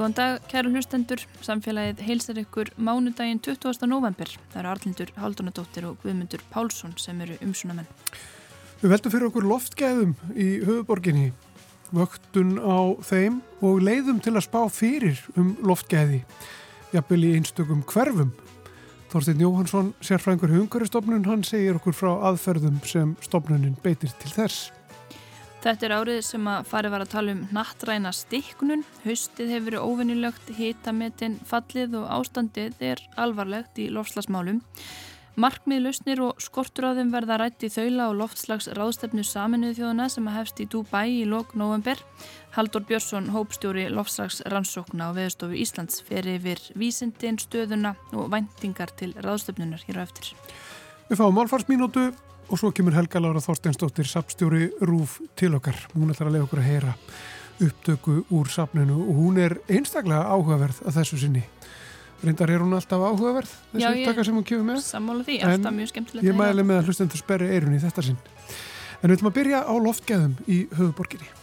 Góðan dag, kæru hlustendur. Samfélagið heilsar ykkur mánudaginn 20. november. Það eru Arlindur Haldunadóttir og Guðmundur Pálsson sem eru umsunamenn. Við veldum fyrir okkur loftgæðum í höfuborginni, vöktun á þeim og leiðum til að spá fyrir um loftgæði, jafnvel í einstökum hverfum. Þorstein Jóhansson, sérfræðingur hungaristofnun, hann segir okkur frá aðferðum sem stofnunin beitir til þess. Þetta er árið sem að farið var að tala um nattræna stikknun. Haustið hefur verið óvinnilegt, hitametin fallið og ástandið er alvarlegt í lofslagsmálum. Markmið lausnir og skortur á þeim verða rætt í þaula og loftslags ráðstefnu saminuð þjóðuna sem að hefst í Dubai í lok november. Haldur Björnsson, hópstjóri lofslags rannsókna á veðustofu Íslands fer yfir vísindin, stöðuna og væntingar til ráðstefnunar hér á eftir. Við fáum álfarsminútu og svo kemur Helga Lára Þorsteinsdóttir sapstjóri Rúf til okkar. Hún ætlar að leiða okkur að heyra upptöku úr sapninu og hún er einstaklega áhugaverð að þessu sinni. Reyndar er hún alltaf áhugaverð þessu Já, upptaka sem hún kemur með? Sammála því, alltaf mjög skemmtilegt ég mæli með að hlustendur sperri eirun í þetta sinn. En við ætlum að byrja á loftgæðum í höfuborginni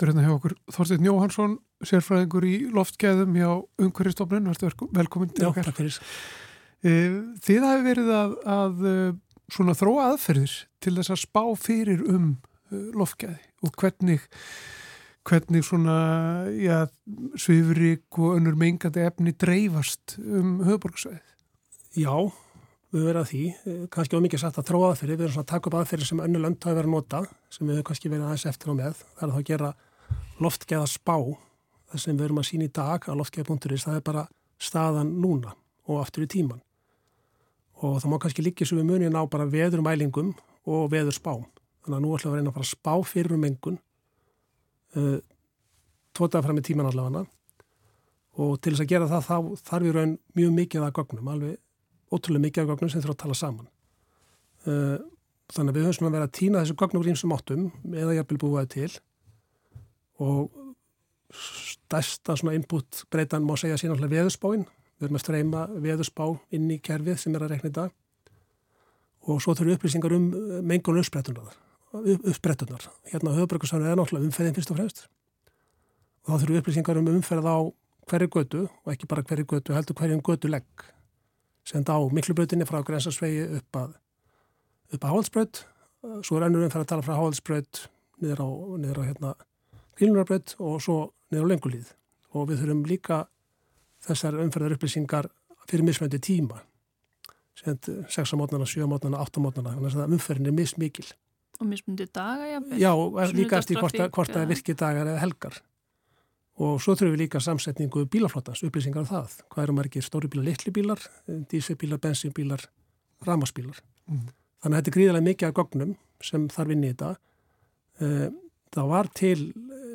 Þá sestur hérna hjá okkur Þorstein Jóhansson, sérfræðingur í loftgæðum hjá Ungveristofnun, velkomin til Já, okkar. takk fyrir. Eh, Þið hafi verið að, að eh, svona þróa aðferðir til þess að spá fyrir um eh, loftgæði og hvernig, hvernig svona ja, svifrik og önnur mengandi efni dreifast um höfuborgsvæði. Já, við verðum að því, kannski ómikið sagt að þróa aðferði, við erum svona að taka upp aðferði sem önnu lönd hafa verið að nota, sem við höfum kannski verið aðeins eftir á með, það er þá að gera loftgeða spá, það sem við erum að sína í dag á loftgeða.is, það er bara staðan núna og aftur í tíman. Og það má kannski líka svo við munin á bara veðurmælingum og veður spám. Þannig að nú ætlum við að reyna að fara að spá fyrir um mengun, uh, tótað fram í tíman allavega, og til þess að gera það þá þarf við raun mjög mikið að gögnum, alveg ótrúlega mikið af gögnum sem þurfa að tala saman. Uh, þannig að við höfum svona verið að týna þessu gögnum úr einsum áttum eða jafnvel búaði til og stærsta svona input breytan má segja síðan alltaf veðurspáinn. Við erum að streyma veðurspá inn í kerfið sem er að rekna í dag og svo þurfum upplýsingar um mengun uppsprettunar. uppsprettunar. Hérna á höfbrukarsánu er náttúrulega umferðin fyrst og fremst og þá þurfum upplýsingar um umferð á hverju götu og ekki bara hverju götu, heldur hverjum götu legg sem á miklubrautinni frá grensasvegi upp að, upp að Háhaldsbraut, svo er önnur umferð að tala frá Háhaldsbraut niður á, niður á hérna Krílunarbraut og svo niður á Lengulíð og við þurfum líka þessar umferðar upplýsingar fyrir mismöndi tíma sem 6 mótnana, 7 mótnana, 8 mótnana þannig að umferðin er mismikil Og mismundi daga, jafnvel? Já, líka eftir hvort, hvort það er virkidagar eða helgar Og svo þurfum við líka samsetningu bílaflottans, upplýsingar af það. Hvað eru margir stóri bílar, litli bílar, dísebílar, bensinbílar, ramaspílar. Mm. Þannig að þetta er gríðarlega mikið af gognum sem þarf inn í þetta. Það var til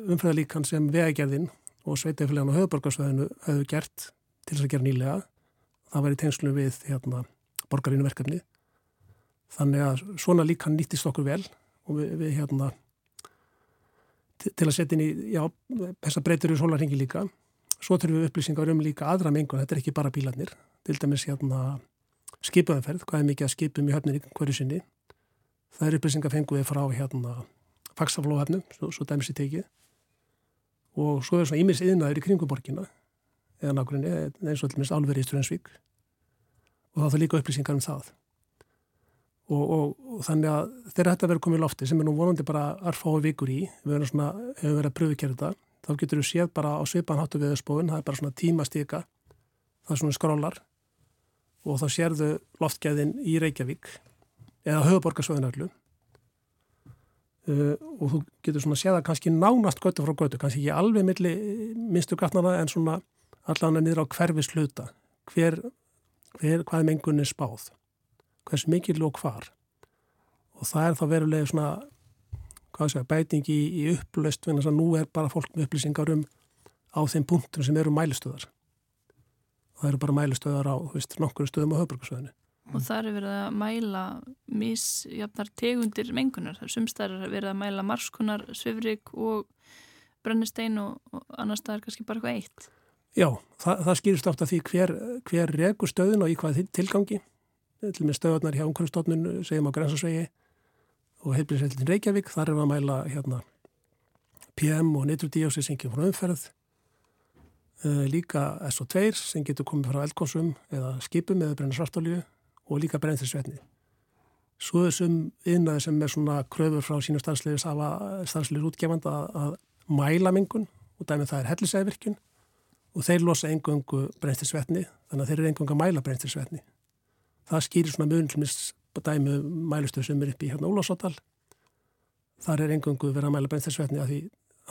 umfræðalíkan sem vegagerðin og sveitafélagan á höfuborgarsvæðinu höfðu gert til þess að gera nýlega. Það var í tengslum við hérna, borgarinu verkefni. Þannig að svona líkan nýttist okkur vel og við, við hérna til að setja inn í, já, þess að breytir í sólarhingi líka. Svo þurfum við upplýsingar um líka aðra mengun, þetta er ekki bara bílarnir. Til dæmis hérna skipuðanferð, hvað er mikið að skipum í höfninni hverju sinni. Það er upplýsingar fenguði frá hérna fagsaflóhafnum, svo, svo dæmis í tekið. Og svo er svona ímis yðnaður í kringuborgina, eða nákvæmlega eins og allmest alveg í Strönsvík. Og þá þarf líka upplýsingar um það. Og, og, og þannig að þegar þetta verður komið í lofti sem er nú vonandi bara arfái vikur í við verðum svona, verið að pröfu að þetta þá getur við séð bara á svipan háttu viðspóin það er bara svona tímastíka það er svona skrólar og þá sérðu loftgæðin í Reykjavík eða höfuborgarsvöðunarlu uh, og þú getur svona séða kannski nánast götu frá götu, kannski ekki alveg milli minnstu gatnana en svona allan niður á hverfis hluta hver hver, hvað er mengunin spáð, hvers mikil og hvar? Og það er þá verulega svona hvað segja, bæting í, í upplöst þannig að nú er bara fólk með upplýsingar um á þeim punktum sem eru mælistöðar og það eru bara mælistöðar á veist, nokkur stöðum á höfbrukarsöðinu Og það er verið að mæla misjafnar tegundir mengunar. Það er sumstæðar verið að mæla marskunar, svifrik og brennistein og, og annars það er kannski bara eitthvað eitt. Já, það, það skýrist að því hver, hver regur stöðun og í hvað tilgangi. Til með stöðunar hjá umhverfstofnun segjum á Grensasvegi og heilbríðsveldin Reykjavík. Þar er að mæla hérna, PM og nitrudíósi sem kemur frá umferð. Uh, líka SO2 sem getur komið frá eldkonsum eða skipum eða brenna svartolju og líka brennþirsvetni. Svo þessum yðnaði sem er svona kröfur frá starfslegir starfslegir útgefand að, að mæla mengun og dæmið það er hellisæðvirkjun og þeir losa engungu brennþirsvetni þannig að þeir eru engunga mæla brennþirsvetni. Það skýrir svona mjögumlis dæmi mælustöð sem er upp í hérna Ólásóttal. Þar er engungu verið að mæla brennþirsvetni að því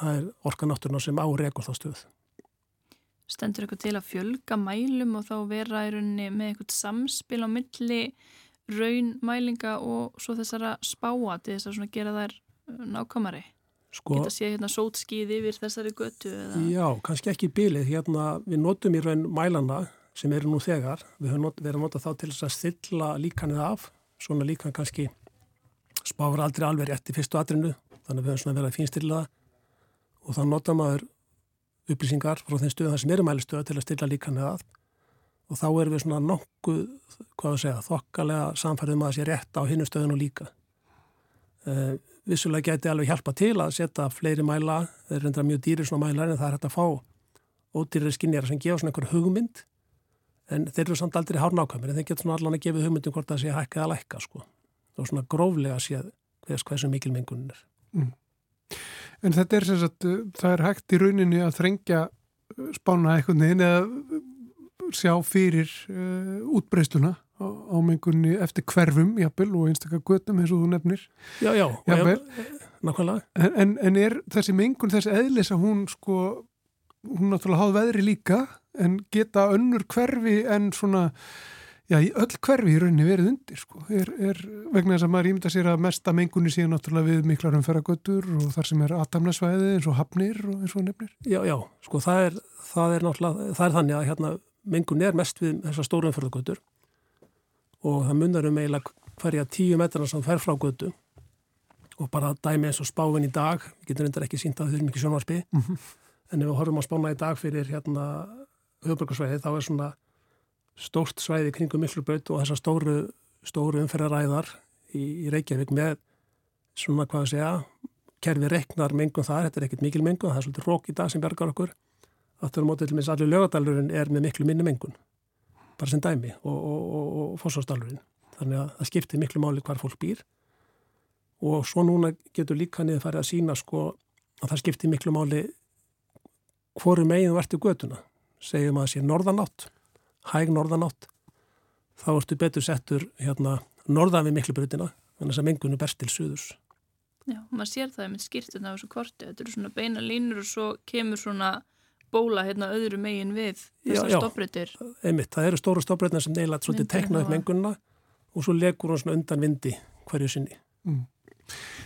það er orka náttúruna sem á regur þá stöð stendur eitthvað til að fjölga mælum og þá vera í rauninni með eitthvað samspil á milli raunmælinga og svo þessara spáa til þess að gera þær uh, nákvæmari? Sko, geta sé hérna sótskíði yfir þessari götu eða... Já, kannski ekki bílið hérna við notum í raun mælana sem eru nú þegar, við höfum not, verið að nota þá til þess að stilla líkanið af. Svona líkan kannski spáður aldrei alveg rétt í fyrstu atrinu þannig að við höfum svona verið að fínstilla og þá nota maður upplýsingar frá þeim stöðum sem eru mælistöða til að stilla líkan allt og þá erum við svona nokkuð, hvað að segja, þokkalega samfærðum að það sé rétt á hinnu stöðun og líka. Uh, vissulega geti alveg hjálpa til að setja fleiri mæla, þeir er reyndra mjög dýrir svona mælar en það er hægt að fá ódýrir skinnjara sem gefa svona einhver hugmynd en þeir eru samt aldrei hárn ákvæmir en þeir getur svona allan að gefa hugmyndum hvort það sé hækka eða lækka sko. Er svona gróflega að sé hvers hversu mikil mengunin er. Mm. En þetta er sem sagt, það er hægt í rauninni að þrengja uh, spána eitthvað neðin eða uh, sjá fyrir uh, útbreystuna á, á mengunni eftir hverfum, jafnvel, og einstakar göttum eins og þú nefnir. Já, já, jafnvel. Nákvæmlega. En, en er þessi mengun, þessi eðlis að hún sko, hún náttúrulega háð veðri líka, en geta önnur hverfi en svona Já, öll hverfi í rauninni verið undir sko. Er, er vegna þess að maður ímynda sér að mesta mengunni síðan náttúrulega við miklar umferragötur og þar sem er atamnasvæði eins og hafnir og eins og nefnir? Já, já, sko það er, það er náttúrulega, það er þannig að hérna mengunni er mest við þessar stóru umferragötur og það munar um eiginlega hverja tíu metrarna sem fer frá götu og bara dæmi eins og spáinn í dag, við getum reyndar ekki sínt að þau eru mikið sjónvarspi, mm -hmm. en ef við horfum að spána í dag fyrir hérna höfbrukarsvæði þá er svona stórt svæði kringum Miklubraut og þessar stóru, stóru umferðaræðar í, í Reykjavík með svona hvað að segja kerfi reknar mengun þar, þetta er ekkert mikil mengun það er svolítið rók í dag sem bergar okkur. Aftur á mótið til minnst allir lögadalurinn er með miklu minni mengun, bara sem dæmi og, og, og, og fósásdalurinn þannig að það skiptir miklu máli hvar fólk býr. Og svo núna getur líka niður farið að sína sko að það skiptir miklu máli hvoru meginn verður götuna. Segjum að það sé norðanátt hæg norðanátt þá ertu betur settur hérna norðan við miklu brutina þannig að mengunum berst til suðurs. Já, maður sér það með skýrtuna á þessu korti þetta eru svona beina línur og svo kemur svona bóla hérna öðru megin við þessar stopprættir einmitt, það eru stóru stopprættina sem neila svolítið tekna upp mengununa og svo legur hún svona undan vindi hverju sinni. Mm.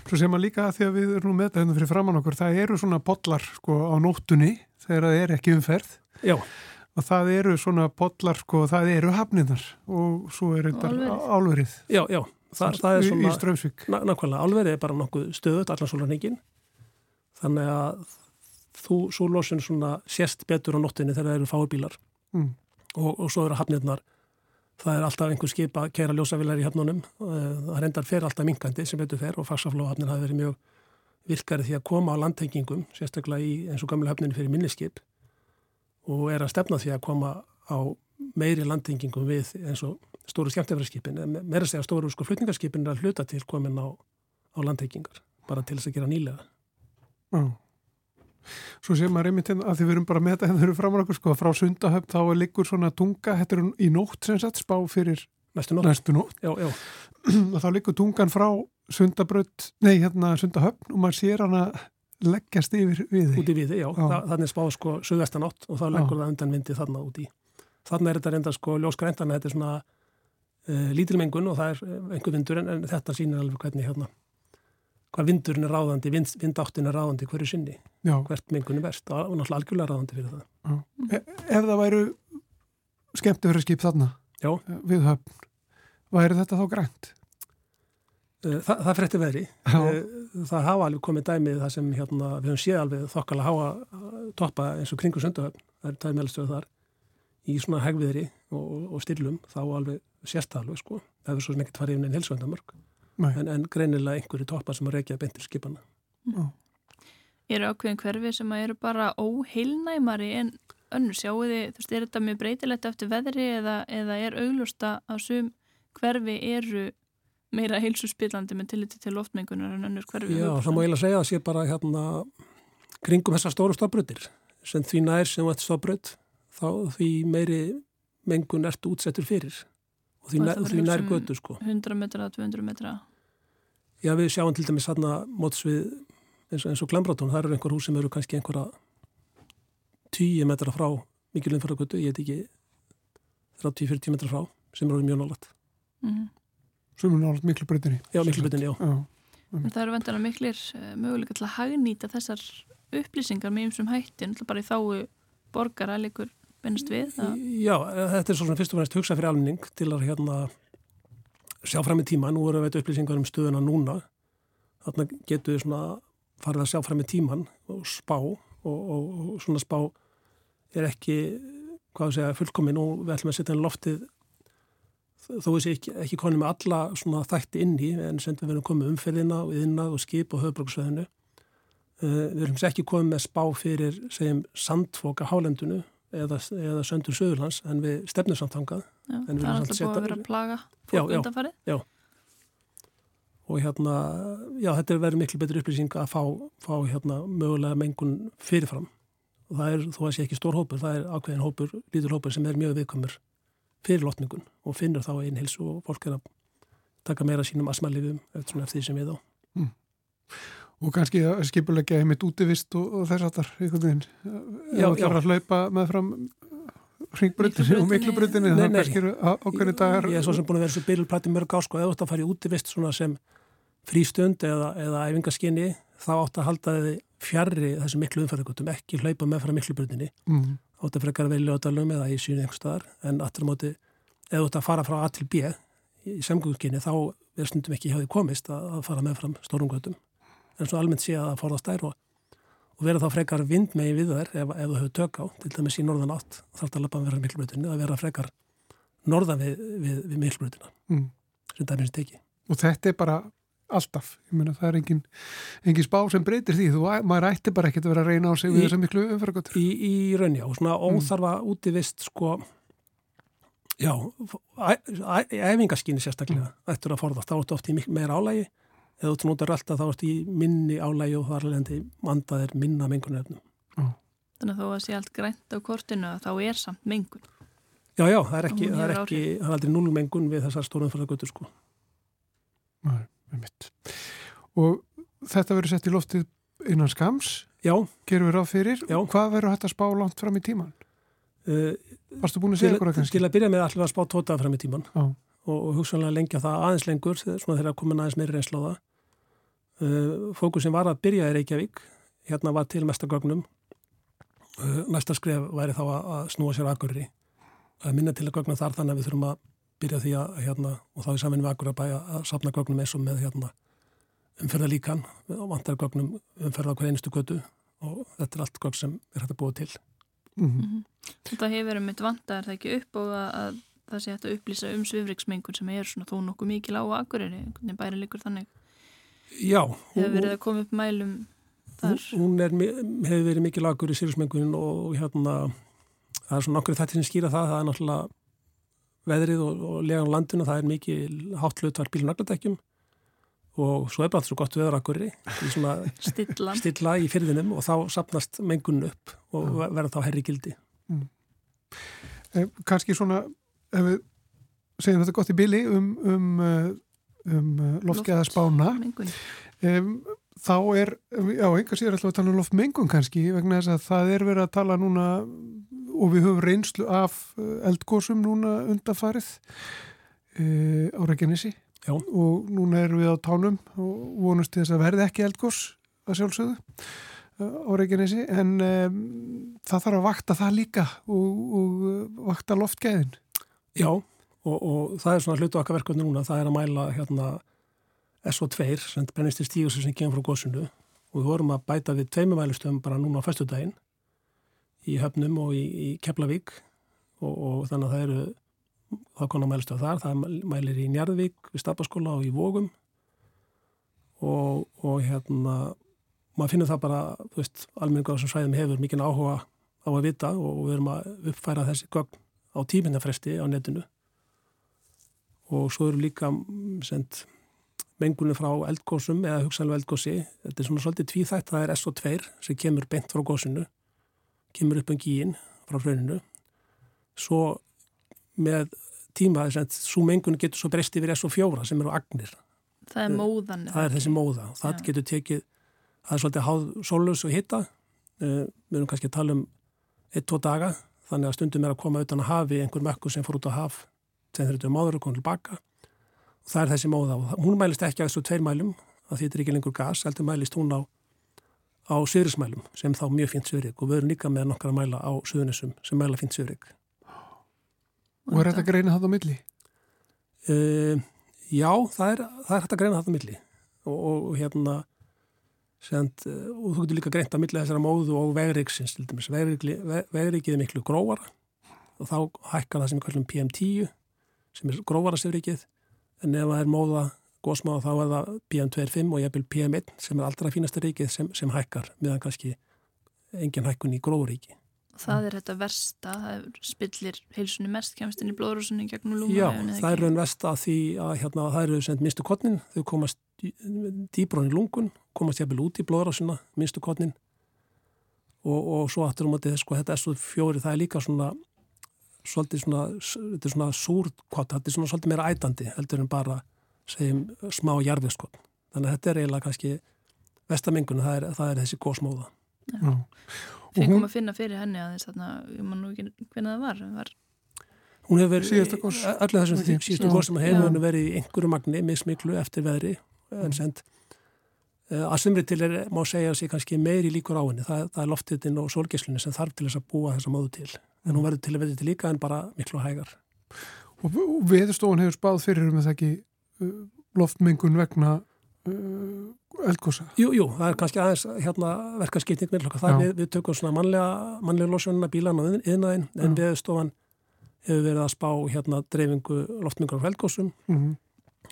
Svo sem að líka að því að við erum með þetta hérna fyrir framann okkur, það eru svona bollar sko á nóttunni þegar það er ekki umferð. Já og það eru svona potlar sko, það eru hafninar og svo er þetta álverið. Já, já, það, það er svona... Í Strömsvík. Nákvæmlega, álverið er bara nokkuð stöðut allan sólarningin, þannig að þú, svo losun svona sérst betur á nóttinni þegar það eru fáibílar mm. og, og svo eru hafnirnar, það er alltaf einhver skip að kera ljósavillar í hafnunum, eh, það reyndar fer alltaf minkandi sem betur fer og farsaflóhafnin hafi verið mjög virkari því að koma á landtengingum, sérstaklega í eins og gamlu hafninu fyrir minniskip og er að stefna því að koma á meiri landingingum við eins og stóru skemmtefæðarskipin, meira segja stóru sko flutningarskipin er að hluta til komin á, á landtengingar, bara til þess að gera nýlega. Já. Svo séum maður einmitt hérna að þið verum bara með þetta hérna þau eru framar okkur sko, frá sundahöfn þá liggur svona tunga, þetta er í nótt sem sagt, spá fyrir næstu nótt, næstu nótt. Já, já. og þá liggur tungan frá sundabrödd, nei hérna sundahöfn og maður sér hana leggjast yfir við því. Út í við því, já. já. Þa, þannig spáð sko sögvestanátt og þá leggur já. það undan vindi þarna út í. þannig er þetta reynda sko ljósgræntan þetta er svona uh, lítilmengun og það er einhver vindur en, en þetta sýnir alveg hvernig hérna hvað vindurinn er ráðandi, vind, vindáttin er ráðandi hverju sinni, Já. hvert mengun er verst og náttúrulega algjörlega ráðandi fyrir það. E ef það væru skemmtifæraskip þarna Já. við höfn, væri þetta þá grænt? Uh, Þa, það frétti veðri. Já. Uh, það hafa alveg komið dæmið það sem hérna, við höfum séð alveg þokkala háa uh, toppa eins og kringu sönduhöfn, það er dæmiðalistöðu þar, í svona hegviðri og, og styrlum, þá alveg sérst það alveg sko. Það hefur svo sem ekkert farið inn einn helsvöndamörk, Nei. en, en greinilega einhverju toppar sem að reykja beintir skipana. Eru ákveðin hverfi sem að eru bara óheilnæmari en önnur sjáu þið, þú veist, er þetta mjög breytilegt eftir veðri eða, eða er auglústa að sum hverfi eru meira heilsuspillandi með tilliti til loftmengunar en önnur hverfi Já, það má eiginlega segja að sé bara hérna kringum þessar stóru stofbrutir sem því nær sem þetta stofbrut þá því meiri mengun ertu útsettur fyrir. Og því, Og því nær götu sko. 100 metra, 200 metra. Já, við sjáum til dæmis hérna móts við eins og, og Glembratón, það eru einhver hús sem eru kannski einhverja 10 metra frá mikil umfæragötu, ég veit ekki 30-40 metra frá sem eru mjög nálat. mm er náttúrulega miklu breytinni Já, miklu betur, já. Já. En það eru vendana miklir uh, möguleika til að hagnýta þessar upplýsingar með einsum hætti, náttúrulega bara í þáu borgara líkur bennast við að, Já, þetta er svo svona fyrst og fremst hugsa fyrir almenning til að hérna sjá fram í tíma, nú erum við upplýsingar um stöðuna núna þarna getur við svona farið að sjá fram í tíman og spá og, og, og svona spá er ekki, hvað að segja, fullkomin og við ætlum að setja inn loftið þó sé ekki, ekki konum með alla svona þætti inn í en sem við verðum komið umferðina og yðnað og skip og höfbruksveðinu uh, við erum ekki komið með spá fyrir segjum sandfóka hálendunu eða, eða söndur söðurlands en við stefnum samt þangað. Já, En við það er alltaf búið að vera að plaga Já, fólk já. undanfarið. og hérna, já þetta er verið miklu betri upplýsing að fá, fá hérna mögulega mengun fyrirfram. Og það er, þó að sé ekki stór hópur, það er ákveðin hópur, lítur hópur sem er mjög viðkomur fyrir lotningun og finnur þá einn hilsu og fólk er að taka meira sínum asmalifum eftir, því sem við á. og kannski að skipulegja einmitt útivist og, og þess aftar einhvern veginn Já, já, já. já. að hlaupa með fram ringbrutinu og Nei, nei. kannski eru á- ákveðni dagar Ég er svo sem búin að vera svo byrjulplæti mörg á sko, eða þú átt að fara í útivist svona sem frístund eða, eða æfingaskinni þá átt að halda þið fjarrri þessu miklu umferðarkutum, ekki hlaupa með frá miklu brutinni mm. átt að frekar velja á dalum eða í sínu einhver staðar en aftur á móti þú ætti að fara frá A til B í samgöngukinni þá er stundum ekki hjá því komist að, að fara með fram stórum göttum en svo almennt sé að það forðast þær og, og vera þá frekar vind megin við þær ef, ef þú hefur tök á, til dæmis í norðan átt þarf það að lappa að vera miklubröðinu að vera frekar norðan við, við, við miklubröðina Mm. sem það minnst ekki og þetta er bara alltaf. Ég meina það er engin, engin spá sem breytir því. Þú, maður ætti bara ekkert að vera að reyna á sig við Í- þessa miklu umfæragötur í, í raunja og svona óþarfa útivist sko já, æfingaskinni sérstaklega ættur að forðast, þá ertu oft í meira álægi eða þú notar alltaf þá ertu í minni álægi og þar lendi mandaðir minna mengunarefnum. Þannig að þó að sé allt grænt á kortinu að þá er samt mengun. Já, já, það er ekki, það er ekki, það er aldrei núlmengun við þessar stórum fyrir göttur sko. Nei. Og þetta verður sett í loftið innan skams Já, gerum við ráð fyrir Já. hvað verður hægt að spá langt fram í tíman uh, varstu búin að til, segja okkur að til kannski að byrja með allir að spá tótaða fram í tíman Já. og, og hugsanlega lengja það aðeins lengur þegar- komin aðeins meiri reynsla á það. Uh, fókusin var að byrja í Reykjavík, hérna var til mestargögnum. Uh, næsta skref væri þá að, að snúa sér aðgurri. Að minna til að gögna þar þannig að við þurfum að byrja því að hérna, og þá í saman við aðgurra bæja að sapna gögnum eins og með hérna, umferða líkan og vantar gögnum umferða hver einustu götu og þetta er allt gögn sem er hægt að búa til. mm Þetta hefur um mitt vantar það ekki upp og að, að það sé hægt að upplýsa um svifriksmengun sem er svona þó nokkuð mikil á akureyri, hvernig bæri líkur þannig. Já, Hefur verið að koma upp mælum þar. Hún er, hefur verið mikið lagur í sýrusmengunin og hérna það er svona nokkur þetta sem skýra það, það er náttúrulega veðrið og, og legan landinu, það er mikið hátt hlutvar bílunagladekjum og svo er bara allt svo gott veður akkurri í svona Stillan. stilla í fyrðinum og þá sapnast mengun upp og Já. verða þá herri gildi. eh, kannski svona ef við segjum þetta gott í bili um, um, eh, um eh, loftgeða spána Mengun. um, þá er, já, einhver síður ætla að tala um loftmengun kannski vegna þess að það er verið að tala núna og við höfum reynslu af eldgósum núna undanfarið uh, á Reykjanesi. Og núna erum við á tánum og vonast þess að verði ekki eldgós að sjálfsögðu á Reykjanesi. En um, það þarf að vakta það líka og, og vakta loftgæðin. Já og, og það er svona hlutu okkar verkefni núna, það er að mæla hérna SO2 sem brennist í stígusu sem kemur frá góðsunu og við vorum að bæta við tveimumælustöðum bara núna á festudaginn í Höfnum og í, í Keflavík og, og þannig að það eru það konar mælustöð þar, það mælir í Njarðvík við Stapaskóla og í Vógum og, og hérna maður finnur það bara, almenningar sem svæðum hefur mikinn áhuga á að vita og við erum að uppfæra þessi gögn á tíminnafresti á netinu. Og svo eru líka sendt mengunni frá eldgósum eða hugsanlega eldgósi, þetta er svona svolítið tvíþætt, það er SO2 sem kemur beint frá gósinu, kemur upp um gíin frá fröninu, svo með tíma þess að svo mengunni getur svo breyst yfir SO4 sem eru agnir. Það er móðan. Það er þessi móða, það Já. getur tekið, það er svolítið háð sólus og hitta, eh, við erum kannski að tala um 1-2 daga, þannig að stundum er að koma utan að hafi einhver mökku sem fór út á haf, sem þurftu máður og komið tilbaka það er þessi móða og hún mælist ekki að þessu tveir mælum að þetta er ekki lengur gas, heldur mælist hún á, á syrismælum sem þá mjög fint syrig og við erum líka með nokkara mæla á suðunissum sem mæla fint syrig. Og er þetta að greina það á milli? Uh, já, það er, það er hægt að greina það á milli og, og, hérna send, og þú getur líka greint á milli þessara móðu og vegriksins. Vegrikið er miklu gróvara og þá hækkar það sem við kallum PM10 sem er gróvara syrrikið en ef það er móða góðsmáða þá er það PM2.5 og jæfnvel PM1 sem er allra fínasta ríkið sem, sem hækkar meðan kannski engin hækkun í gróðuríki. Það er þetta versta, það spillir heilsunni mest kemst inn í blóðrúsunni gegnum lúma. Já, það er raun versta því að hérna, það eru sendt minnstu kottnin, þau komast dýbrón í lungun, komast jæfnvel út í blóðrúsuna, minnstu kottnin og, og svo aftur um að sko, þetta S4 það er líka svona svolítið svona, þetta er svona súrkott, þetta er svona svolítið meira ætandi heldur en bara, segjum, smá jarfiskott. Þannig að þetta er eiginlega kannski vestamengun, það er, það er þessi góðsmóða. Fengum að finna fyrir henni að þess að ég man nú ekki hvernig það var. var... Hún hefur verið, allir þessum því síðustu góð sem hefur henni verið í einhverju magni, mismiklu eftir veðri, en send eh, að sumri til er, má segja sé kannski meiri líkur á henni, það, það er loftitinn og solgíslunni sem þarf til þess að búa þessa móðu til. En hún verður til að verða til líka en bara miklu hægar. Og viðstofan hefur spáð fyrir um að það ekki loftmengun vegna uh, eldgósa? Jú, jú, það er kannski aðeins hérna, verkarskipning með hlokka. Það við, við tökum svona mannlega, mannlega losjónuna bílan og yðnaðin en viðstofan hefur verið að spá hérna dreifingu loftmengur á eldgósum mm -hmm.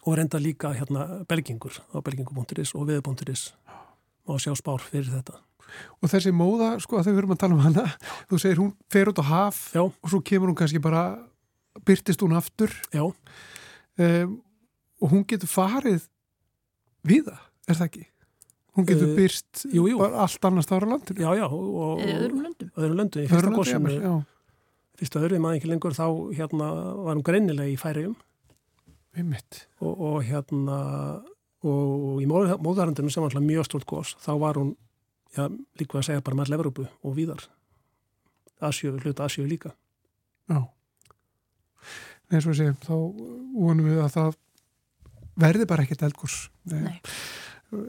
og reynda líka hérna belgingur á belgingu.is og viðu.is og sjá spár fyrir þetta. Og þessi móða, sko, að þau verðum að tala um hana, þú segir hún fer út á haf Já. og svo kemur hún kannski bara, byrtist hún aftur um, og hún getur farið við það, er það ekki? Hún getur uh, byrst jú, jú. allt annars ára landinu. Já, já. Og, öðrum löndum. Öðrum löndum, í fyrsta góðsumni. Fyrsta öðrum maður ekki lengur þá hérna var hún greinilega í færium. Við mitt. Og, og hérna og í móðarhandinu sem var alltaf mjög stórt góðs, þá var hún já, líka að segja bara með Leverópu og víðar Asju, hluta Asju líka Já eins og við segjum, þá vonum við að það verði bara ekkert eldgurs Nei.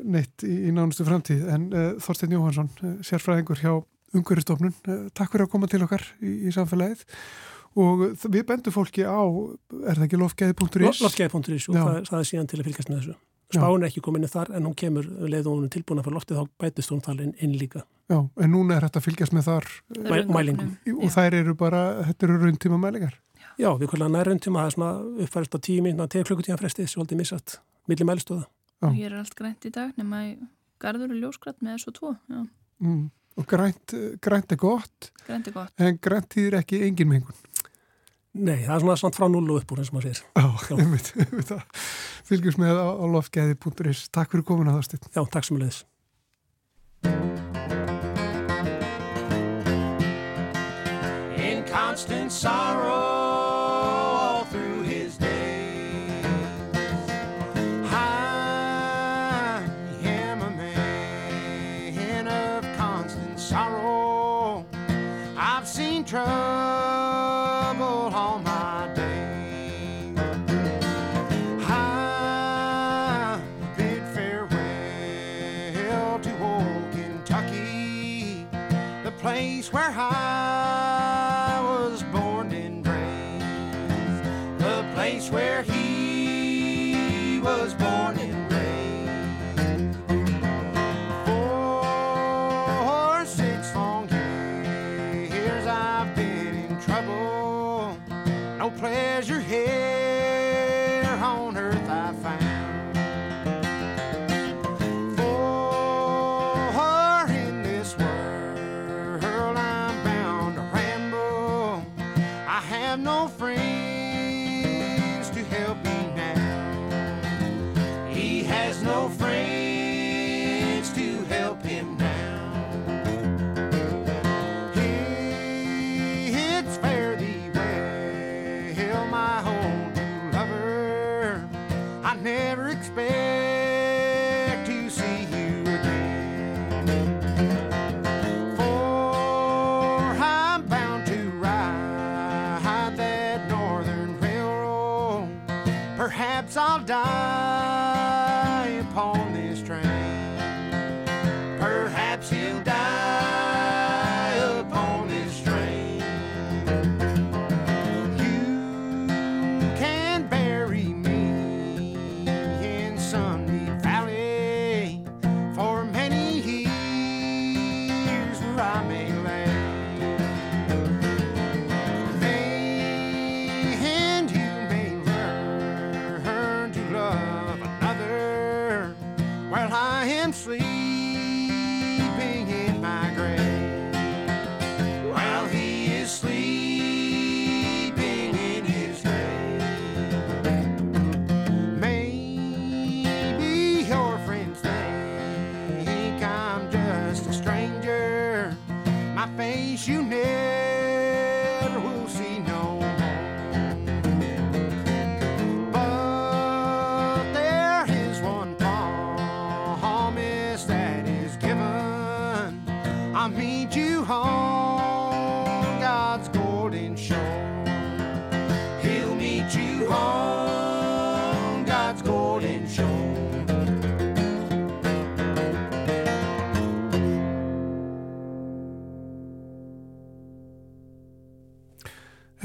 neitt í, í nánustu framtíð en uh, Þorstein Jóhansson, uh, sérfræðingur hjá Ungveristofnun, uh, takk fyrir að koma til okkar í, í samfélagið og við bendum fólki á, er það ekki lofgæði.is? Lofgæði.is og það, það er síðan til að fylgjast með þessu Spáin er ekki komin inn þar en hún kemur leið og hún er tilbúin að fara loftið þá bætist hún þar inn, inn líka. Já, en núna er þetta að fylgjast með þar Mæ, mælingum. Og þær eru bara, þetta eru rauntíma mælingar. Já, við kvöldum að nær rauntíma, það er svona uppfærist á tíu minna, tegja klukkutíma frestið, svolítið missat, milli mælistöða. Og hér er allt grænt í dag, nema í garður og ljósgrænt með þessu tvo. Mm. Og grænt, grænt er gott, grænt er gott. en grænt þýðir ekki engin mengun. Nei, það er svona samt frá null og upp úr eins og maður sér. Já, ég veit, ég veit það. Fylgjum með á, á lofgæði.is. Takk fyrir komin að það styrn. Já, takk sem leðis. In constant sorrow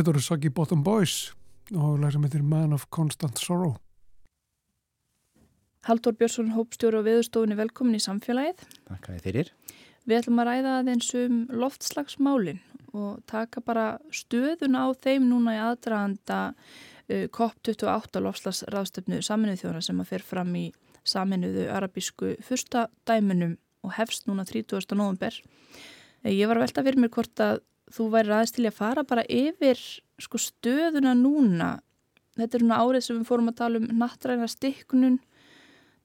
Þetta voru Soggy Bottom Boys og lag sem heitir Man of Constant Sorrow. Haldur Björnsson, hópstjóru og viðstofunni velkomin í samfélagið. Takk fyrir. Við ætlum að ræða aðeins um loftslagsmálin og taka bara stöðun á þeim núna í aðdraðanda uh, COP28 loftslagsráðstöfnu saminuð þjóðana sem að fer fram í saminuðu arabísku fyrsta dæminum og hefst núna 30. november. Ég var að velta fyrir mér hvort að þú væri aðeins til að fara bara yfir sko, stöðuna núna. Þetta er núna árið sem við fórum að tala um nattræna stikknun.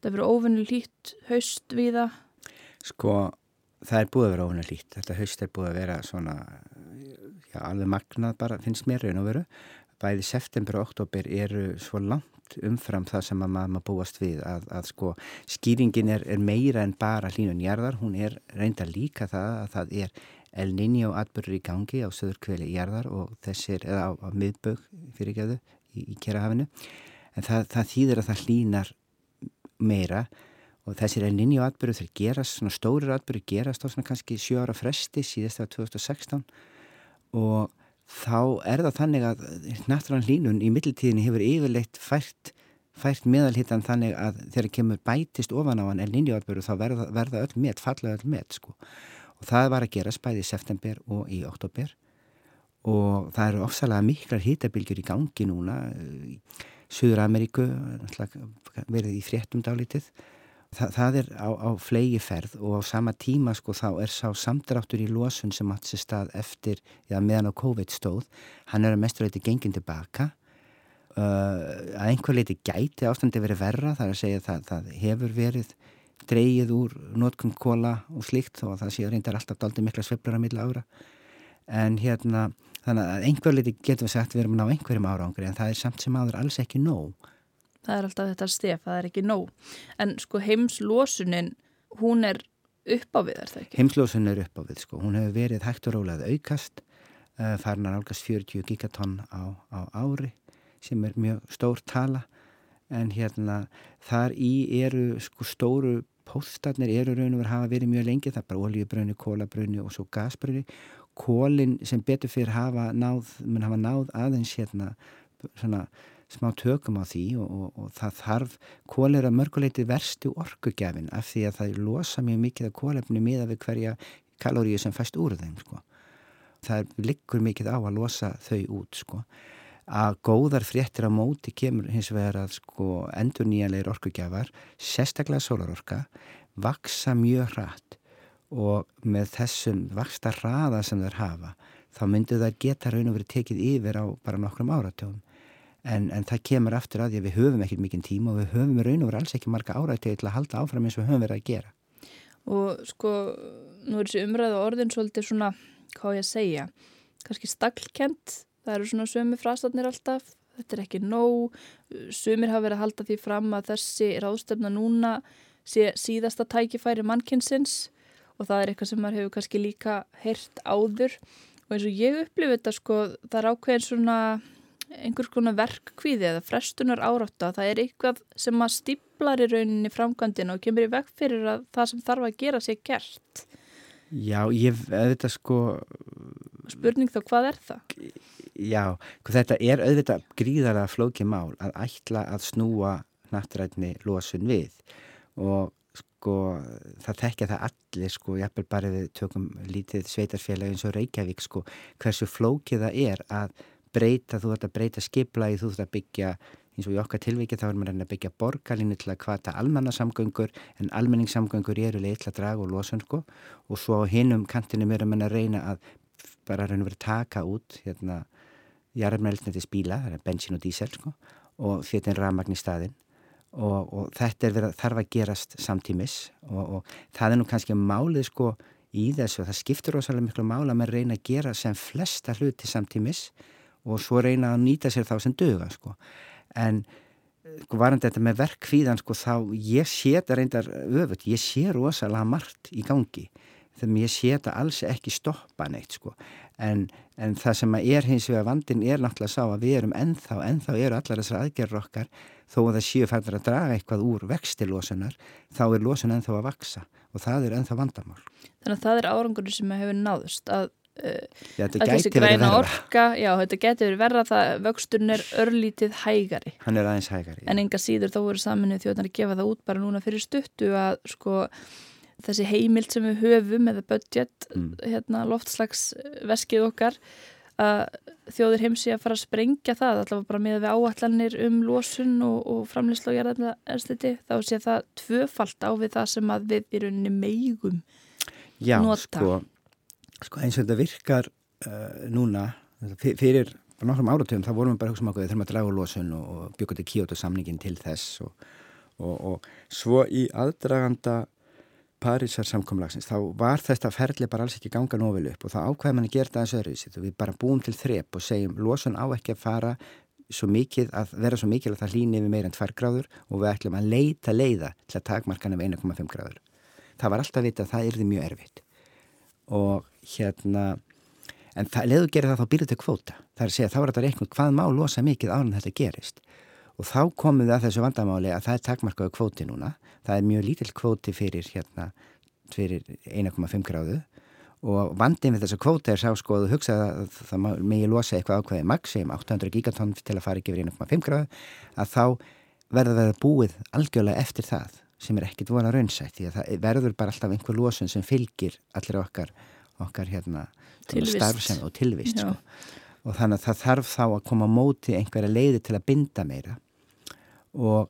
Það verður óvinni lít haust við það. Sko, það er búið að vera óvinna lít. Þetta haust er búið að vera svona, já, alveg magnað bara, finnst mér raun og veru. Bæði september og oktober eru svo langt umfram það sem að maður búast við að, að sko, skýringin er, er meira en bara hlínun jarðar. Hún er reynda líka það að það er El Niño atbyrður í gangi á söður kveli jarðar og þessir, eða á, á miðbögg fyrirgeðu í, í Kerahafinu. En það, það þýðir að það hlínar meira og þessir El Niño atbyrðu þeir gerast, svona stórir atbyrðu gerast á svona kannski sjö ára fresti síðast af 2016 og þá er það þannig að náttúrann hlínun í mittiltíðinni hefur yfirleitt fært, fært meðalhittan þannig að þegar kemur bætist ofan á hann El Niño atbyrðu þá verða, verða öll met, falla öll met sko og það var að gerast bæði í september og í oktober og það eru ofsalega miklar hitabilgjur í gangi núna Suður Ameríku verið í fréttum dálítið. Þa, það er á, á flegi ferð og á sama tíma sko þá er sá samdráttur í losun sem átt sér stað eftir, já meðan á COVID stóð hann er að mestur eitthvað gengin tilbaka. Uh, að einhver leiti gæti ástandi verið verra þar að segja það, það hefur verið dreyið úr nótkunn kóla og slíkt og það séu reyndar alltaf daldi mikla sveiflur að milla ára en hérna þannig að einhver leiti getum við sagt við erum að ná einhverjum árangri en það er samt sem áður alls ekki nóg Það er alltaf þetta stef, það er ekki nóg. En sko heimslosunin, hún er upp á við, er það ekki? Heimslosunin er upp á við, sko. Hún hefur verið hægt og rólað aukast, farin að álgast 40 gigatonn á, á ári, sem er mjög stór tala. En hérna, þar í eru sko stóru póststafnir, eru raun og verið hafa verið mjög lengi, það er bara oljubröðni, kólabröðni og svo gasbröðni. kólin sem betur fyrir hafa náð, mun hafa náð aðeins hérna svona smá tökum á því og, og, og það þarf kól er að mörguleiti verstu orkugjafin af því að það losa mjög mikið af kólefni miða við hverja kaloríu sem fæst úr þeim sko. það liggur mikið á að losa þau út sko. Að góðar fréttir á móti kemur hins vegar að sko, endur nýjanleir orkugjafar sérstaklega sólarorka vaksa mjög hratt og með þessum vaksta hraða sem þær hafa þá myndu þær geta raun og verið tekið yfir á bara nokkrum áratjóðum en, en það kemur aftur að því að við höfum ekkert mikinn tíma og við höfum raun og verið alls ekki marga árættið til að halda áfram eins og við höfum verið að gera. Og sko, nú er þessi umræða orðin svolítið svona, hvað ég segja, kannski staklkent, það eru svona sömu frastarnir alltaf, þetta er ekki nóg, sömur hafa verið að halda því fram að þessi ráðstöfna núna sé síðasta tækifæri mannkynsins og það er eitthvað sem maður hefur kannski líka heyrt áður. Og eins og ég upplifi þetta sko, það er ákveðin svona einhvers konar verkkvíði eða frestunar árátta, það er eitthvað sem að stiblar í rauninni framkvæmdina og kemur í vekk fyrir að það sem þarf að gera sé gert. Já, ég auðvitað sko... Spurning þá, hvað er það? Já, þetta er auðvitað gríðarlega flókið mál að ætla að snúa nattrætni losun við og sko það tekja það allir sko, ég eppur bara við tökum lítið sveitarfélag eins og Reykjavík sko, hversu flókið það er að breyta, þú þarf að breyta skiplaði, þú þarf að byggja eins og í okkar tilvikið þá er maður að byggja borgarlínu til að kvata almannasamgöngur en almenningssamgöngur eru leið til að draga og losa sko og svo hinnum kantinum er að manna að reyna að bara reyna að vera taka út hérna jarðarmeldnættis bíla, bensín og dísel sko og þetta er rafmagn í staðin og, og þetta er verið, þarf að gerast samtímis og, og það er nú kannski málið sko í þessu. Og það skiptur ósæðilega miklu mála að maður reyna að gera sem flesta hluti samtímis og svo reyna að nýta sér þá sem döga sko. en sko varandi þetta með verkfíðan sko þá ég sé þetta reyndar öfut, ég sé rosalega margt í gangi þegar ég sé þetta alls ekki stoppa neitt sko en, en það sem er hins vegar vandin er náttúrulega sá að við erum ennþá, ennþá eru allar þessar aðgerður okkar þó að það séu færður að draga eitthvað úr vextilósunar þá er lósun ennþá að vaksa og það er ennþá vandamál. Þannig að það er árangur sem hefur náðust að Já, þetta gæti verið verða. Orka, já, þetta gæti verið verða það vöxturinn er örlítið hægari. Hann er aðeins hægari. En enga síður þá voru saminnið þjóðan að gefa það út bara núna fyrir stuttu að sko þessi heimild sem við höfum eða budget, mm. hérna loftslagsveskið okkar að þjóðir heimsi að fara að sprengja það allavega bara með við áallanir um losun og, og framlýslu og gerðarstiti þá sé það tvöfalt á við það sem að við í rauninni meigum Já, nota. sko Sko eins og þetta virkar uh, núna, fyrir nokkrum áratöfum þá vorum við bara að hugsa um okkur þegar maður dragur losun og, og byggja til Kyoto samningin til þess og, og, og svo í aðdraganda Parísar samkomlagsins þá var þetta ferli bara alls ekki ganga nóvel upp og þá ákveði manni gera það þessu öðruvísi. Við bara búum til þrepp og segjum losun á ekki að fara svo mikið að vera svo mikið að það hlýni við meira en 2 gráður og við ætlum að leita leiða til að takmarkana við 1,5 gráður. Það var alltaf vita að það yrði mjög erfitt. Og hérna en það, leðu gerir það þá byrjuð til kvóta. Það er að segja þá er þetta reiknum hvað má losa mikið án þetta gerist og þá komum við að þessu vandamáli að það er takmarkaðu kvóti núna. Það er mjög lítill kvóti fyrir hérna fyrir 1,5 gráðu. Og vandin við þessu kvóti er sá sko að þú hugsaði að það megi losa eitthvað ákveðið maxim 800 gigatonn til að fara ekki fyrir 1,5 gráðu að þá verður það búið algjörlega eftir það sem er ekkit vola raunsætt því að það verður bara alltaf einhver losun sem fylgir allir okkar okkar hérna starfsem og tilvist sko. og þannig að það þarf þá að koma móti einhverja leiði til að binda meira og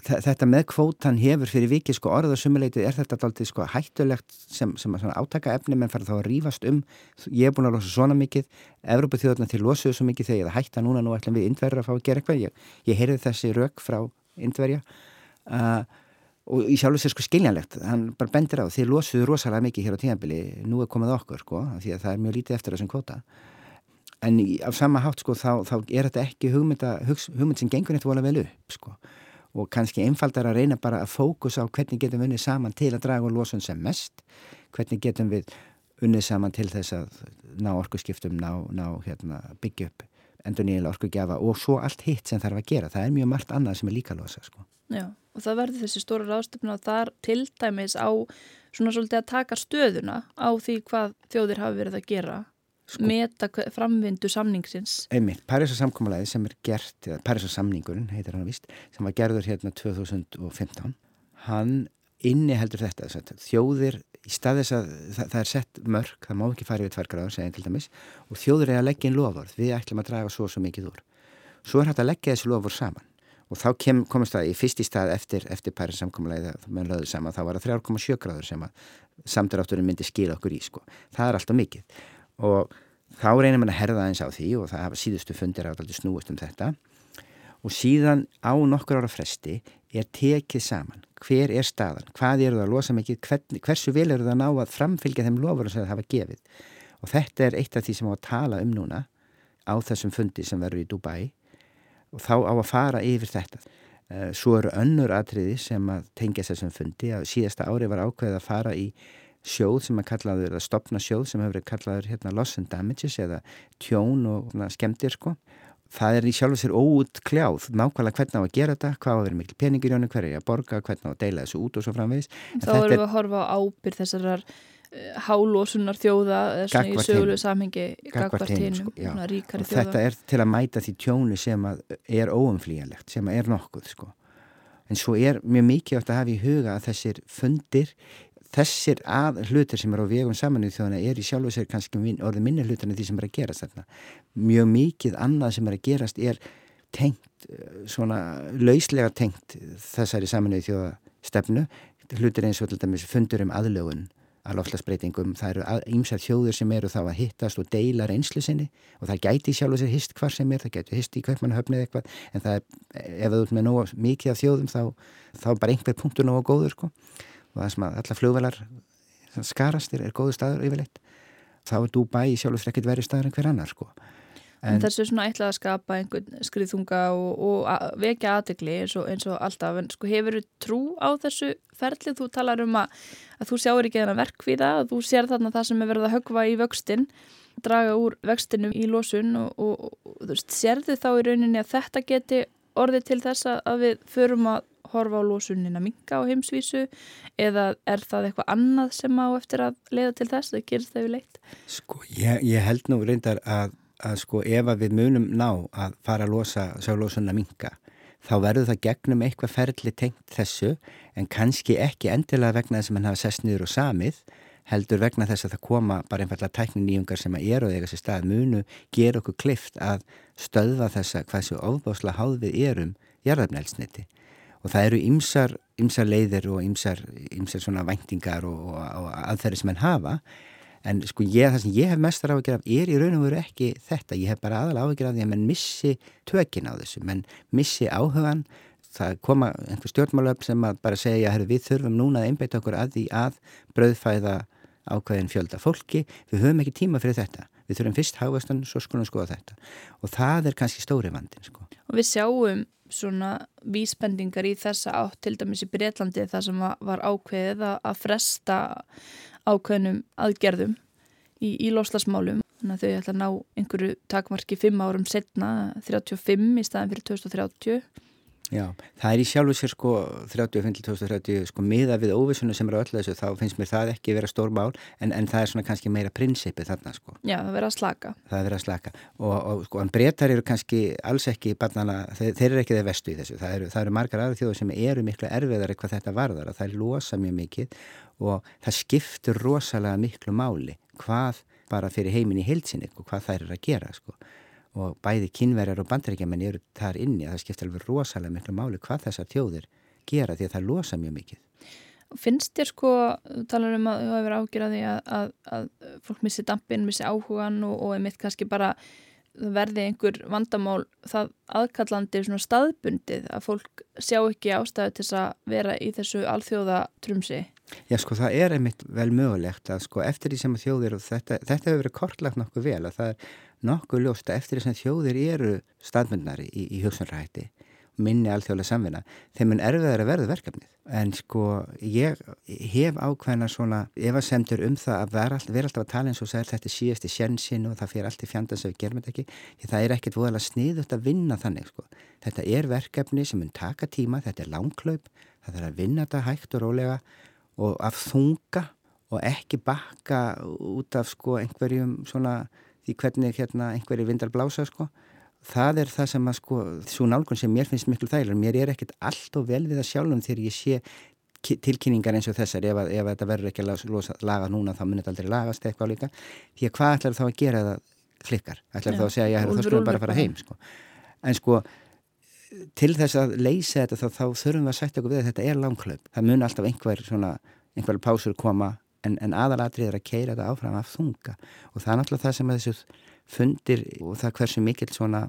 þetta með kvótan hefur fyrir vikið sko orða sumuleitið er þetta alltaf sko hættulegt sem, sem átaka efni menn fara þá að rýfast um. Ég er búin að losa svona mikið. Evrópa þjóðarna til losuðu svo mikið þegar ég hætta núna nú ætlum við indverður að fá að gera eitthvað. Ég, ég heyrði þessi rauk frá indverja uh, og í sjálf sér sko skiljanlegt. Hann bara bendir á því losuðu rosalega mikið hér á tíðanbili nú er komið okkur sko því að það er mjög lítið eftir þessum kvota en af sama hátt sko þá, þá er þetta ekki hugmynda, hugmynd sem gengur eitthvað vel upp sko og kannski einfaldar að reyna bara að fókusa á hvernig getum við unnið saman til að draga losun sem mest hvernig getum við unnið saman til þess að ná orkuskiptum, ná, ná hérna, byggja upp endur nýjulega orkugjafa og svo allt hitt sem þarf að gera. Það er mjög margt annað sem er líka losa sko. Já og það verður þessi stóra ráðstöfna og þar til dæmis á svona svolítið að taka stöðuna á því hvað þjóðir hafi verið að gera Sko- meta framvindu samningsins. Einmitt, Parísar samkomulæði sem er gert, eða Parísar samningurinn heitir hann vist, sem var gerður hérna 2015, hann inni heldur þetta, að þjóðir í stað þess að það, það er sett mörg, það má ekki fara yfir tværgráður, segja til dæmis, og þjóðir er að leggja inn lofvörð, við ætlum að draga svo og svo mikið úr. Svo er hægt að leggja þessi lofvörð saman og þá kem, komast það í fyrst í stað eftir, eftir löðu saman, þá var það 3,7 gráður sem að samdrátturinn myndi skila okkur í, sko. Það er alltaf mikið og þá reynir mann að herða eins á því og það hafa síðustu fundir átaldi snúist um þetta. Og síðan á nokkur ára fresti er tekið saman. Hver er staðan, hvað eru það að losa mikið? Hvern, hversu vel eru það að ná að framfylgja þeim lofur sem það hafa gefið? Og þetta er eitt af því sem á að tala um núna á þessum fundi sem verður í Dubai. Og þá á að fara yfir þetta. Eh, svo eru önnur atriði sem að tengja þessum fundi. Að síðasta ári var ákveðið að fara í sjóð sem að kallaður, að stopna sjóð sem hefur kallaður hérna loss and damages eða tjón og na, skemmtir sko. Það er í sjálf og sér óút kljáð, nákvæmlega hvernig á að gera þetta, hvað á að vera mikil peningir í honum, hver er ég að borga, hvernig á að deila þessu út og svo framvegis. En Þá erum við að horfa á ábyrð þessarar uh, hálósunar þjóða eða svona í sögulegu samhengi gagvart hinum, sko, svona ríkari og þetta þjóða. er til að mæta því tjónu sem er óumflýjanlegt, sem er nokkuð sko. En svo er mjög mikið átt að hafa í huga að þessir fundir, þessir að hlutir sem eru á vegum samanuð þjóðana er í sjálfu sér kannski min, orðið minni hlutir en því sem er að gerast þarna. Mjög mikið annað sem er að gerast er tengt, eh, svona lauslega tengt þessari samanuð þjóða stefnu, hlutir eins og til dæmis fundur um aðlögun að loftlagsbreytingum, það eru ímsar þjóður sem eru þá að hittast og deila reynslu sinni og það gæti sjálf og sér hist hvar sem er, það gæti hist í hvermanahöfnið eitthvað en það er, ef þú ert með nóg mikið af þjóðum þá, þá er bara einhver punktur nóg góður sko og það sem að alla flugvelar skarast er, góður staður yfirleitt þá er Dubai sjálf og sér ekkert verið staður en hver annar sko. En, en þessu svona ætlað að skapa einhvern skriðþunga og, og að vekja aðtegli eins, og- eins og alltaf, en sko hefur trú á þessu ferli, þú talar um að, að þú sjáur ekki þennan verkvíða, að þú sér þarna það sem er verið að högva í vöxtin, draga úr vextinu í losun og, og, og þú veist, sérðu þá í rauninni að þetta geti orðið til þess að við förum að horfa á losunin að minga á heimsvísu eða er það eitthvað annað sem á eftir að leiða til þess, það gerist það við leitt? Sko, ég, ég held nú reyndar að, að sko ef að við munum ná að fara að losa sjálflósunna minka þá verður það gegnum eitthvað ferli tengt þessu en kannski ekki endilega vegna þess að mann hafa sest niður og samið heldur vegna þess að það koma bara einfallega tækni nýjungar sem að eru eiga sér stað. Munu gera okkur klift að stöðva þessa hvað séu ofbásla háð við erum jarðarnælsniti og það eru ymsar, ymsar leiðir og ymsar, ymsar svona væntingar og, og, og aðferði sem henn hafa. En sko ég, það sem ég hef mestar áhyggjur af er í raun og veru ekki þetta, ég hef bara aðal áhyggjur af því að menn missi tökin á þessu, menn missi áhugan, það koma einhver stjórnmálöf sem að bara segja að við þurfum núna að einbeita okkur að því að brauðfæða ákveðin fjölda fólki, við höfum ekki tíma fyrir þetta, við þurfum fyrst hávastan, svo skulum skoða þetta. Og það er kannski stóri vandin sko. Og við sjáum svona vísbendingar í þessa átt til dæmis í Breitlandi þar sem var- ákveðið að fresta ákveðnum aðgerðum í, í loslasmálum. Þannig að þau ætla að ná einhverju takmarki fimm árum setna, 35 í staðan fyrir 2030. Já, það er í sjálfu sér sko 35-2030 sko miða við óvissuna sem eru öll þessu þá finnst mér það ekki vera stór mál en, en það er svona kannski meira prinsipið þarna sko. Já, það verða að slaka. Það er verið að slaka og, og sko en breytar eru kannski alls ekki barnana, þeir, þeir eru ekki þeir vestu í þessu. Það eru, það eru margar aðra þjóður sem eru miklu erfiðar eitthvað þetta varðar og það er losa mjög mikið og það skiptur rosalega miklu máli hvað bara fyrir heimin í heilsinni og hvað þær eru að gera sko og bæði kynverjar og bandaríkjaman eru þar inni að það skiptir alveg rosalega miklu máli hvað þessar þjóðir gera því að það losa mjög mikið. Finnst þér sko, talar um að þú hefur ágjörði að, að, að fólk missi dampin, missi áhugan og, og einmitt kannski bara verði einhver vandamál það aðkallandi svona staðbundið að fólk sjá ekki ástæðu til þess að vera í þessu alþjóða trumsi. Já sko það er einmitt vel mögulegt að sko eftir því sem að þjóðir og þetta, þetta hefur verið kortlagt nokkuð vel að það er nokkuð ljóst að eftir því sem þjóðir eru staðbundnari í, í hugsunrætti minni alþjóðlega samvinna þeim mun erfiðar að verða verkefnið. En sko ég hef ákveðna svona efasemtur um það að vera, all, vera alltaf að tala eins og segja þetta er síðasti sjensin og það fyrir allt í fjandans ef við gerum þetta ekki því það er ekkert voðalega sniðut að vinna þannig sko. Þetta er verkefni sem mun taka tíma þetta er langklaup, það er að vinna þetta hægt og rólega og af þunga og ekki bakka út af sko einhverjum svona því hvernig hérna einhverjir vindar blása sko. Það er það sem að sko, svo nálgun sem mér finnst miklu þægilega, mér er ekkert allt og vel við það sjálfum þegar ég sé tilkynningar eins og þessar, ef, að, ef að þetta verður ekki að losa, laga núna þá munir þetta aldrei lagast eitthvað líka, því að hvað ætlar þá að gera það klikkar, ætlar þá að segja já, þá skulum bara að fara heim sko. en sko til þess að leysa þetta þá, þá þurfum við að setja okkur við að þetta er langklöp, það mun alltaf einhver svona, einhver pásur koma en, en aðalatrið er að keira þetta áfram af þunga. Og það er náttúrulega það sem að þessu fundir og það hversu mikill svona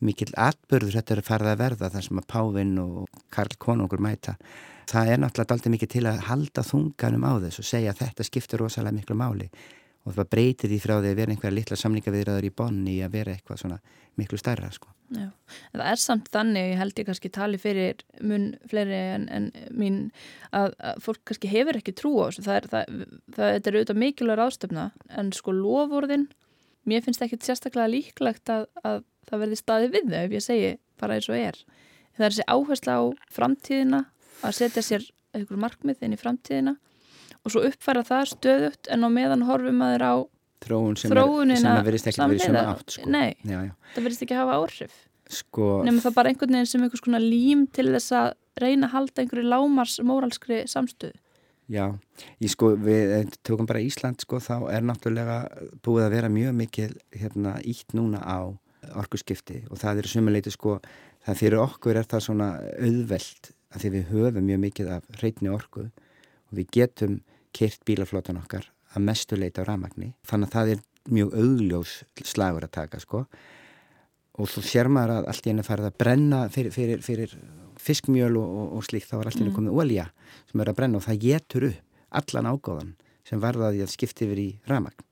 mikill atbörður þetta er farið að verða þar sem að Pávinn og Karl Konungur mæta. Það er náttúrulega aldrei mikið til að halda þunganum á þess og segja að þetta skiptir rosalega miklu máli og það breytir því frá því að vera einhverja litla samlingaviðraður í bonni að vera eitthvað svona miklu stærra sko. Já, en það er samt þannig, ég held ég kannski tali fyrir mun fleiri en, en mín að, að fólk kannski hefur ekki trú á þessu, það er, það, það, það er auðvitað mikilvægur ástöfna en sko lofórðin mér finnst ekki sérstaklega líklegt að, að það verði staði við þau ef ég segi bara eins og er. Það er þessi áhersla á framtíðina að setja sér einhver markmið inn í framtíðina og svo uppfæra það stöðut en á meðan horfum að þeir á þróun sem, verðist ekki verið svona átt sko. Nei, já, já. það verðist ekki hafa áhrif sko, Nefnum það bara einhvern veginn sem einhvers konar lím til þess að reyna að halda einhverju lámars móralskri samstöðu Já, ég sko, við eh, tökum bara Ísland sko, þá er náttúrulega búið að vera mjög mikil hérna ítt núna á orkuskipti og það er sumuleiti sko, það fyrir okkur er það svona auðveld að því við höfum mjög mikið af reytni orku og við getum kyrt bílaflótan okkar að mestu leita á ramagni þannig að það er mjög auðljós slagur að taka sko. Og þú sér maður að allt í henni farið að brenna fyrir, fyrir, fyrir fiskmjöl og, og, og slíkt þá er allt í henni komið olja sem er að brenna og það getur upp allan ágóðan sem varðaði að skipta yfir í ramagn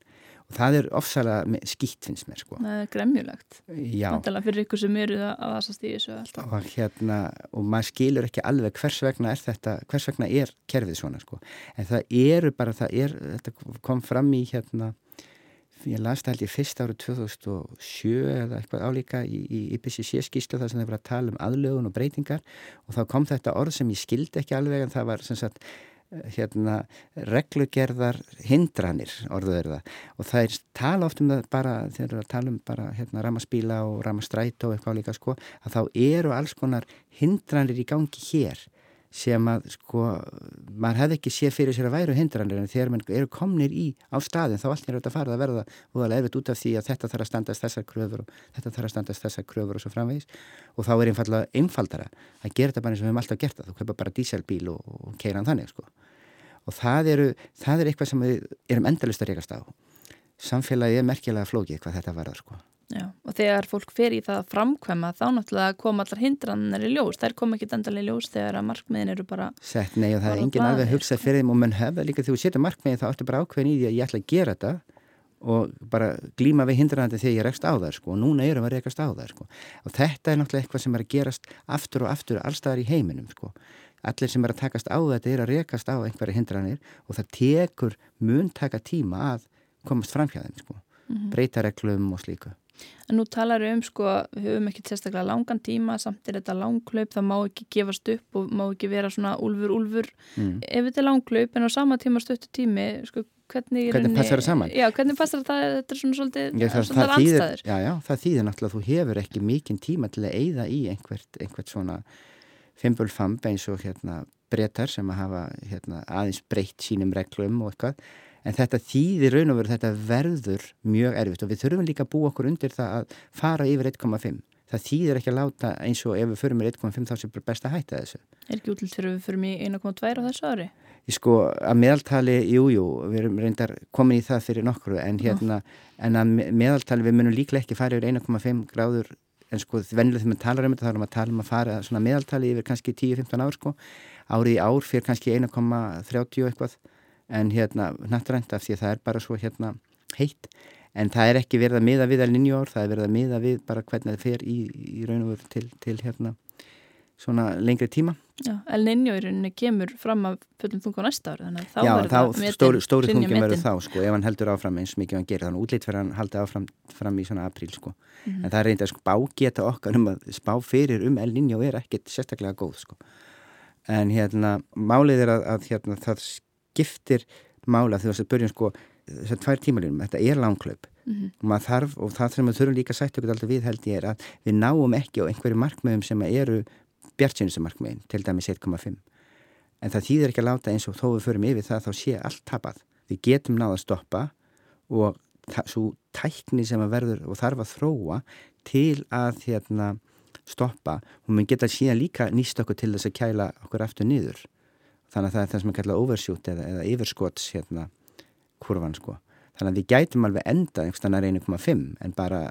það er ofsalega skýtt finnst mér sko. Það er gremjulegt. Já. Náttúrulega fyrir ykkur sem eru að aðsast í þessu og hérna og maður skilur ekki alveg hvers vegna er þetta hvers vegna er kerfið svona sko. En það eru bara, það er þetta kom fram í hérna ég las það held ég fyrst árið 2007 eða eitthvað álíka í, í IPCC skýslu þar sem þeir voru að tala um aðlögun og breytingar. Og þá kom þetta orð sem ég skildi ekki alveg en það var sem sagt hérna reglugerðar hindranir orðuður það. Og það er tala oft um það bara þeir eru að tala um bara hérna ramaspíla og ramastræt og eitthvað líka sko að þá eru alls konar hindranir í gangi hér sem að sko maður hefði ekki séð fyrir sér að væru hindranir en þegar mann eru komnir í á staðin þá allt er þetta fara að verða úðalega erfitt út af því að þetta þarf að standast þessar kröfur og þetta þarf að standast þessar kröfur og svo framvegis. Og þá er einfallega einfaldara að gera þetta bara eins og við hefum alltaf gert það. Þú kaupa bara díselbíl og, og keira hann þannig sko. Og það eru, það er eitthvað sem við erum endalust að rekast á. Samfélagi er merkilega flókið hvað þetta varðar sko Já, og þegar fólk fer í það að framkvæma þá náttúrulega kom allar hindranir í ljós. Þær kom ekki endalega í ljós þegar að markmiðin eru bara Sett, nei og það er engin alveg hugsað fyrir þeim og menn hefða líka þegar þú setur markmiðin þá ertu bara ákveðin í því að ég ætla að gera þetta og bara glíma við hindranandi þegar ég rekst á það sko og núna erum við að rekast á það sko. Og þetta er náttúrulega eitthvað sem er að gerast aftur og aftur allstaðar í heiminum sko. Allir sem er að takast á þetta er að rekast á einhverja hindranir og það tekur mun taka tíma að komast fram hjá þeim sko. -hmm. breyta reglum og slíku En nú talar við um sko, við höfum ekki sérstaklega langan tíma, samt er þetta langklaup, það má ekki gefast upp og má ekki vera svona úlfur, úlfur. Mm. Ef þetta er langklaup en á sama tíma stöttu tími, sko, hvernig... Hvernig passar það saman? Já, hvernig passar það, þetta er svona svolítið, anstæður. Já, já, það þýðir náttúrulega að þú hefur ekki mikinn tíma til að eigða í einhvert, einhvert svona fimbulfamb eins og hérna breytar sem að hafa hérna, aðeins breytt sínum reglum og eitthvað en þetta þýðir raun og veru þetta verður mjög erfitt. Og við þurfum líka að búa okkur undir það að fara yfir 1,5 það þýðir ekki að láta eins og ef við förum í 1,5 þá sem er best að hætta þessu. Er ekki útlitt fyrir við förum í 1,2 á þessu ári? Ég sko að meðaltali, jújú jú, við erum reyndar komin í það fyrir nokkru en hérna, en að meðaltali við munum líklega ekki fara yfir 1,5 gráður en sko vennilega þegar maður talar um þetta þá erum við að tala um að fara svona meðaltali yfir kannski 10-15 ár sko. Árið í ár fyrir kannski 1,30 eitthvað en hérna nattrænt af því að það er bara svo hérna heitt en það er ekki verið að miða við alveg nýjó ár, það er verið að miða við bara hvernig það fer í, í raun og veru til, til hérna svona lengri tíma. Já, El Niño í rauninni kemur fram að fullum þunga næsta ári þannig að þá Já, verður það stóri, stóri þungin verður þá sko, ef hann heldur áfram eins mikið hann gerir, þannig útlýtt fyrir hann haldi áfram fram í svona apríl sko, mm -hmm. en það er reyndið að sko bágeta okkar um að spá fyrir um El Niño er ekkert sérstaklega góð sko, en hérna málið er að, að hérna það skiptir mála þegar þess að börjum sko þessar tvær tímalínum, þetta er langklaup Mhm. og maður þarf, og það sem við þurfum líka að sætta okkur alltaf við held ég er að við náum ekki á einhverju markmiðum sem eru bjartsynustu markmiðin, til dæmis 1,5 en það þýðir ekki að láta eins og þó við förum yfir það þá sé allt tapað. Við getum náða að stoppa og svo tækni sem að verður og þarf að þróa til að hérna, stoppa og mun geta síðan líka nýst okkur til þess að kæla okkur aftur niður þannig að það er það sem er kallað overshoot eða, eða yfirskots hérna, kurvan sko. Þannig að við gætum alveg enda einhverstanar 1,5 en bara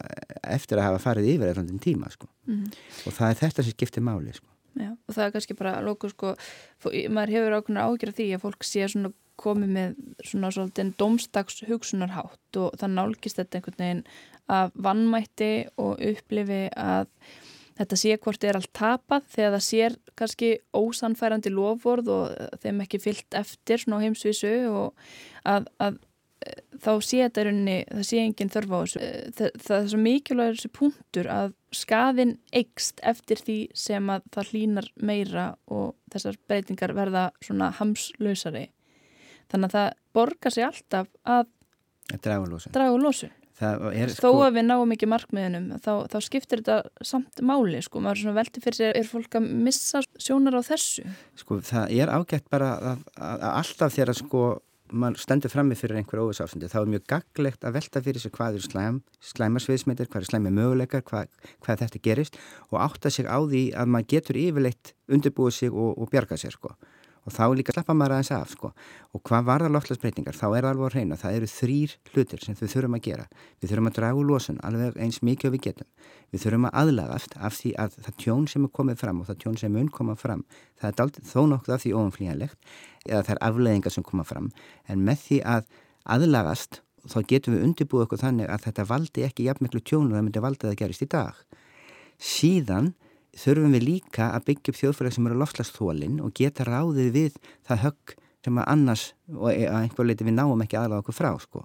eftir að hafa farið yfir eitthvað tíma sko. Mhm. og það er þetta sem skiptir máli sko. Já, og það er kannski bara lóku sko, maður hefur ákveðnar ágjör af því að fólk sé svona komið með svona svolítið domstags hugsunarhátt og það nálgist þetta einhvern veginn af vannmætti og upplifi að þetta sé hvort er allt tapað þegar það sér kannski ósanfærandi lofvorð og þeim ekki fyllt eftir svona á heimsvísu og að, að eh, þá sé þetta í rauninni, það sé engin þörf á þessu. Eh, Það, það er svo mikilvægur þessi punktur að skaðin eikst eftir því sem að það hlínar meira og þessar breytingar verða svona hamslausari. Þannig að það borgar sig alltaf að draga úr losun. Er Þó að við náum ekki markmiðinum, þá, þá skiptir þetta samt máli, sko. Maður er svona velti fyrir sér, er fólk að missa sjónar á þessu? sko, það er ágætt bara að, að, að alltaf þegar sko maður stendur frammi fyrir einhver óvissáfsandi þá er mjög gaglegt að velta fyrir sig hvað eru slæm, slæmarsviðsmyndir, hvað eru slæmi möguleikar, hvað, hvað þetta gerist og átta sig á því að maður getur yfirleitt undirbúið sig og, og bjarga sér sko. Og þá líka slappa maður aðeins af sko. Og hvað var það loftlagsbreytingar? Þá er það alveg að reyna. Það eru þrýr hlutir sem við þurfum að gera. Við þurfum að draga úr losun alveg eins mikið og við getum. Við þurfum að aðlagast af því að það tjón sem er komið fram og það tjón sem mun koma fram, það er daldið, þó nokkuð af því óumflýjanlegt eða það er afleðingar sem koma fram. En með því að aðlagast þá getum við undirbúið okkur þannig að þetta valdi ekki jafn miklu tjónu að það myndi valdið að gerist í dag. Síðan þurfum við líka að byggja upp þjóðfélag sem eru lofslagsþólinn og geta ráðið við það högg sem að annars og að einhver leiti við náum ekki aðlaga okkur frá sko.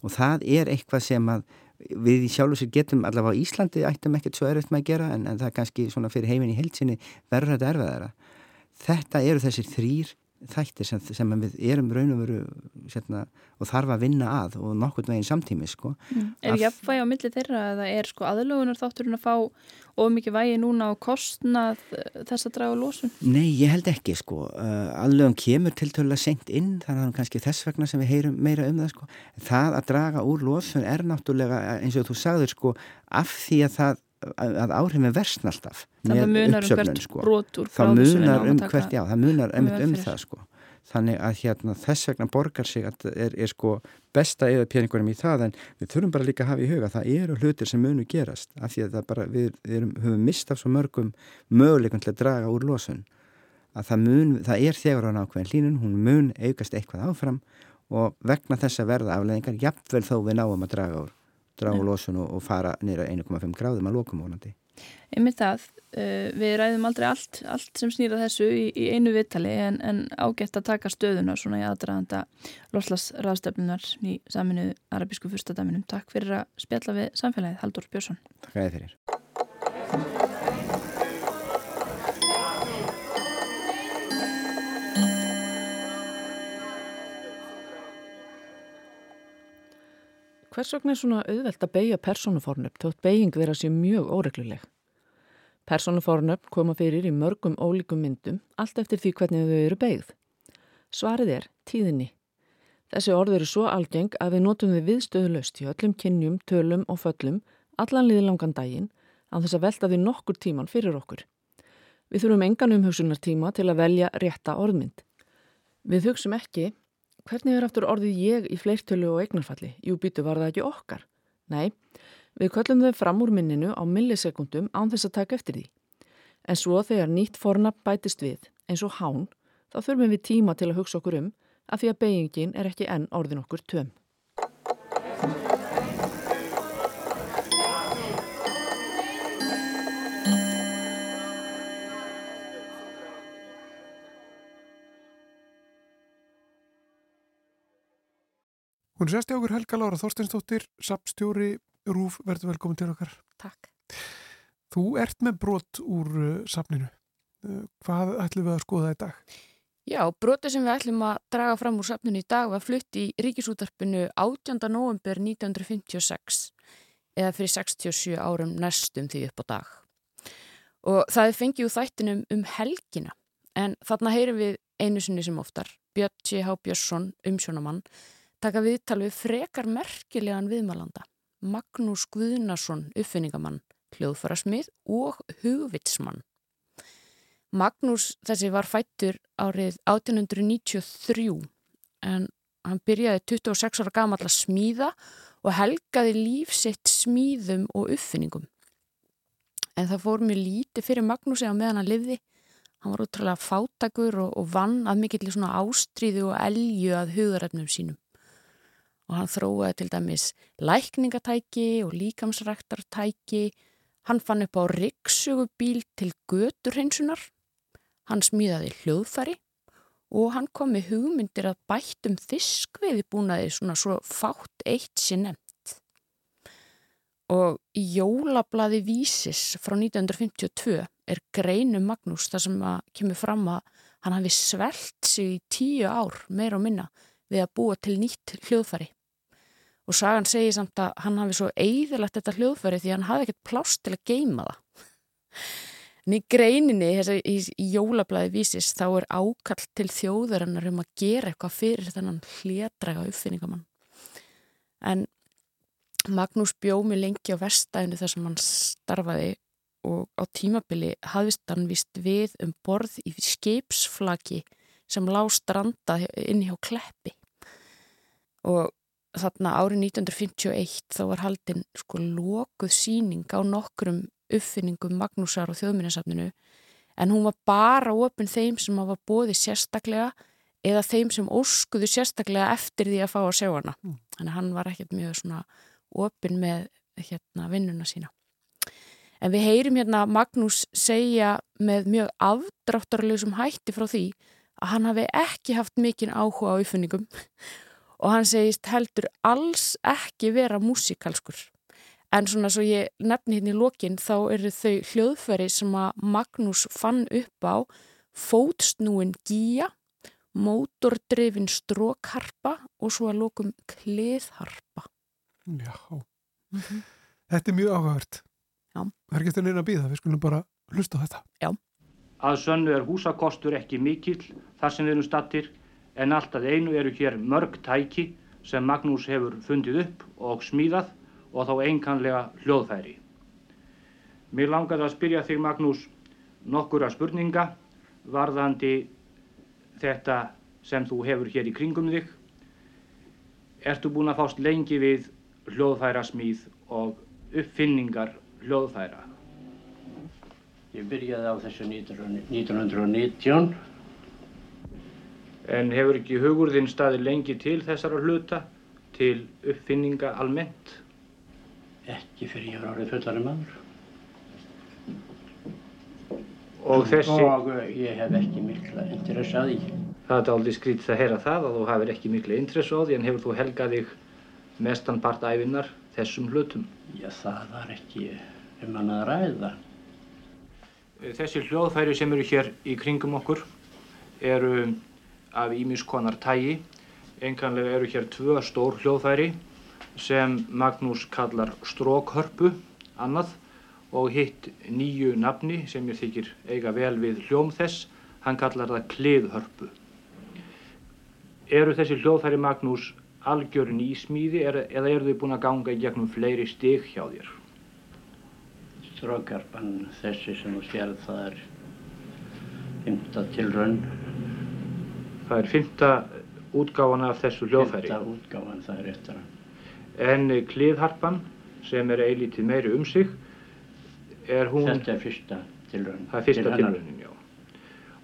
Og það er eitthvað sem að við sjálf og sér getum allavega á Íslandi ættum ekkert svo erfitt með að gera en, en það er kannski svona fyrir heiminn í heilsinni verður þetta erfiðara. Þetta eru þessir þrýr þættir sem, sem við erum raun og veru setna, og þarf að vinna að og nokkur veginn samtími sko. Mm. Er Að- jafnvægi á milli þeirra eða er sko aðlögunar þátturinn að fá of mikið vægi núna á kostnað eh, þess að draga úr losun? Nei, ég held ekki sko. Uh, Allögum kemur tiltölulega seint inn, þannig að það er kannski þess vegna sem við heyrum meira um það sko. Það að draga úr losun er náttúrulega eins og þú sagður sko af því að það að að áhrifin versna alltaf Þannig að með munar um hvert sko. brot úr Það munar um hvert, já, það munar um fyrir. það sko. Þannig að hérna, þess vegna borgar sig að það er, er sko besta eða peningurum í það en við þurfum bara líka að hafa í huga að það eru hlutir sem munu gerast af því að það bara, við, við erum, höfum mistað svo mörgum möguleikum til að draga úr losun að það, mun, það er þegar á nákvæðin hlínun, hún mun aukast eitthvað áfram og vegna þess að verða afleðingar, jafnvel þó við náum að draga úr, draga losun og, og fara nýra 1,5 gráðum að lokum vonandi. Einmitt það, uh, við ræðum aldrei allt, allt sem snýra þessu í, í einu viðtali en, en ágætt að taka stöðuna svona í aðdraðanda loslasraðstöflunar í saminu arabísku fyrstadaminum. Takk fyrir að spjalla við samfélagið, Haldur Björnsson. Takk að þið fyrir. Hvers vegna er svona auðvelt að beigja persónufornöfn þótt beiging vera sér mjög óregluleg? Persónufornöfn koma fyrir í mörgum ólíkum myndum allt eftir því hvernig þau eru beigð. Svarið er tíðinni. Þessi orð eru svo algeng að við notum við viðstöðulegst í öllum kynjum, tölum og föllum allan liðlangan daginn að þess að velta því nokkur tíman fyrir okkur. Við þurfum engan umhugsunartíma til að velja rétta orðmynd. Við hugsum ekki Hvernig er aftur orðið ég í fleirtölu og eignarfalli? Jú, býtu var það ekki okkar. Nei, við köllum þau fram úr minninu á millisekundum án þess að taka eftir því. En svo þegar nýtt fornafn bætist við, eins og hán, þá þurfum við tíma til að hugsa okkur um að því að beigingin er ekki enn orðin okkur töm. Hún sést í okkur Helga Lára Þorsteinsdóttir, sapstjóri Rúf, verður velkomin til okkar. Takk. Þú ert með brot úr uh, sapninu. Uh, hvað ætlum við að skoða í dag? Já, brotið sem við ætlum að draga fram úr safninu í dag var flutt í ríkisútarpinu 18. november 1956 eða fyrir 67 árum næstum því upp á dag. Og það er fengið úr þættinum um helgina en þarna heyrum við einu sinni sem oftar, Björn T. H. Björnsson, umsjónamann, taka viðtal við frekar merkilegan viðmælanda, Magnús Guðnason, uppfinningamann, hljóðfarasmið og hugvitsmann. Magnús þessi var fættur árið 1893 en hann byrjaði 26 ára gamall að smíða og helgaði lífsitt smíðum og uppfinningum. En það fór mjög lítið fyrir Magnúsi á meðan hann livði. Hann var útrúlega fátakur og, og vann að mikill svona ástríðu og elju að hugðarefnum sínum. Og hann þróaði til dæmis lækningatæki og líkamsræktartæki. Hann fann upp á ryggsugubíl til göturhinsunar Hann smíðaði hljóðfæri og hann kom með hugmyndir að bættum fiskveiði búnaði svona svo fátt eitt sér nefnt. Og í jólablaði Vísis frá 1952 er greinu Magnús þar sem kemur fram að hann hafi svelt sig í tíu ár meir og minna við að búa til nýtt hljóðfæri. Og sagan segir samt að hann hafi svo eigðilegt þetta hljóðfæri því hann hafi ekkert plást til að geima það. En í greininni, í, í, jólablaði vísis, þá er ákall til þjóðarinnar um að gera eitthvað fyrir þennan hlédræga uppfinningamann. En Magnús bjómi lengi á vestæðinu þar sem hann starfaði og á tímabili hafðist hann vist við um borð í skipsflaki sem lág stranda inn hjá Kleppi. Og þarna árið 1951 þá var haldinn sko lokuð síning á nokkrum uppfinningum Magnúsar og þjóðminnarsafninu en hún var bara ofinn þeim sem hafa bóði sérstaklega eða þeim sem óskuðu sérstaklega eftir því að fá að sjá hana. Mm. Þannig hann var ekkert mjög svona ofinn með hérna vinnuna sína. En við heyrim hérna Magnús segja með mjög afdráttarlegum hætti frá því að hann hafi ekki haft mikinn áhuga á uppfinningum og hann segist heldur alls ekki vera músikalskur. En svona svo ég nefni hérna í lokin þá eru þau hljóðfæri sem að Magnús fann upp á fótstnúin gíja, mótordrefin strókharpa og svo að lokum kliðharpa. Já, mm -hmm. þetta er mjög áhagart. Já. Það er ekki eftir neina að býða, við skulum bara hlusta á þetta. Já. Að sönnu er húsakostur ekki mikill þar sem við erum stattir en alltaf einu eru hér mörg tæki sem Magnús hefur fundið upp og smíðað og þá einkanlega hljóðfæri. Mér langaði að spyrja þig Magnús nokkura spurninga varðandi þetta sem þú hefur hér í kringum þig. Ertu búin að fást lengi við hljóðfærasmíð og uppfinningar hljóðfæra? Ég byrjaði á þessu 1919. En hefur ekki hugurðinn staði lengi til þessara hluta, til uppfinninga almennt? ekki fyrir ég var árið fullari maður. Og þessi... Og ég hef ekki mikla interess að því. Það er aldrei skrítið að heyra það að þú hafið ekki mikla interess á því en hefur þú helgað þig mestan part æfinnar þessum hlutum? Já, það var ekki um hann að ræða. Þessi hljóðfæri sem eru hér í kringum okkur eru af ímiskonar tægi. Enganlega eru hér tvö stór hljóðfæri sem Magnús kallar strókhörpu annað og hitt nýju nafni sem ég þykir eiga vel við hljóm þess, hann kallar það kliðhörpu. Eru þessi hljóðfæri Magnús algjörn í smíði er, eða eru þau búin að ganga í gegnum fleiri stig hjá þér? Strókhörpan þessi sem þú sér það er fymta tilrönn. Það er fymta útgáfan af þessu hljóðfæri? Fymta útgáfan það er hann en kliðharpan sem er eilítið meiri um sig er hún... Þetta er fyrsta tilröðin. Það er fyrsta tilröðin, já.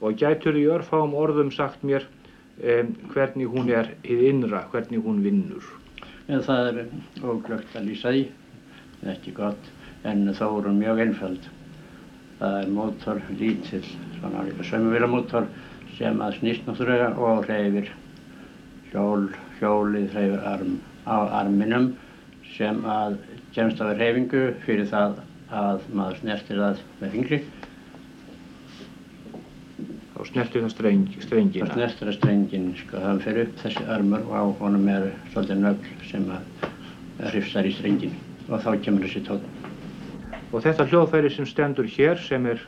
Og gætur í örfáum orðum sagt mér um, hvernig hún er í innra, hvernig hún vinnur. En það er óglögt að lýsa því, það er ekki gott, en þá er hún mjög einföld. Það er mótor lítill, svona líka sömuvílamótor sem að snýst náttúrulega og hreyfir hjól, hjólið hreyfir arm á arminum sem að kemst á reyfingu fyrir það að maður snertir það með fingri Þá snertir það streng, strengina. Það snertir að strengin, sko, hann fer upp þessi armur og á honum er svolítið nögl sem að hrifsar í strengin og þá kemur þessi tótt. Og þetta hljóðfæri sem stendur hér sem er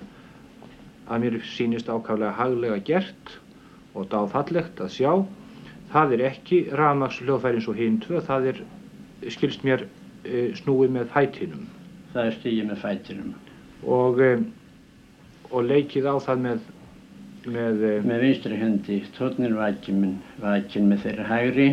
að mér sýnist ákaflega haglega gert og dáfallegt að sjá, það er ekki rafmaks hljóðfæri eins og hinn tvö, það er, skilst mér, e, snúið með fætinum. Það er stígið með fætinum. Og, e, og leikið á það með, með, e, Með vinstri hendi, tónnin vakinn, vakinn með þeirra hægri.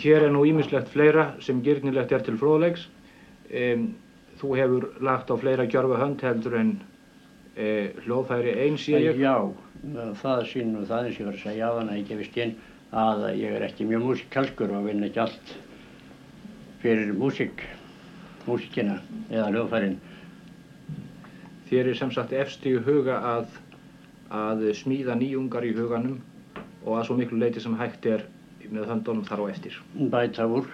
Hér er nú ímislegt fleira sem gyrnilegt er til fróðlegs. Um, þú hefur lagt á fleira gjörfa hönd heldur en e, hljóðfæri eins sé ég. Já, það sýnum það eins ég var að segja á þannig að ég gefist inn að ég er ekki mjög músikalskur og vinn ekki allt fyrir músik, músikina eða hljóðfærin. Þér er sem sagt efst í huga að, að smíða nýjungar í huganum og að svo miklu leiti sem hægt er með höndunum þar á eftir. Bæta úr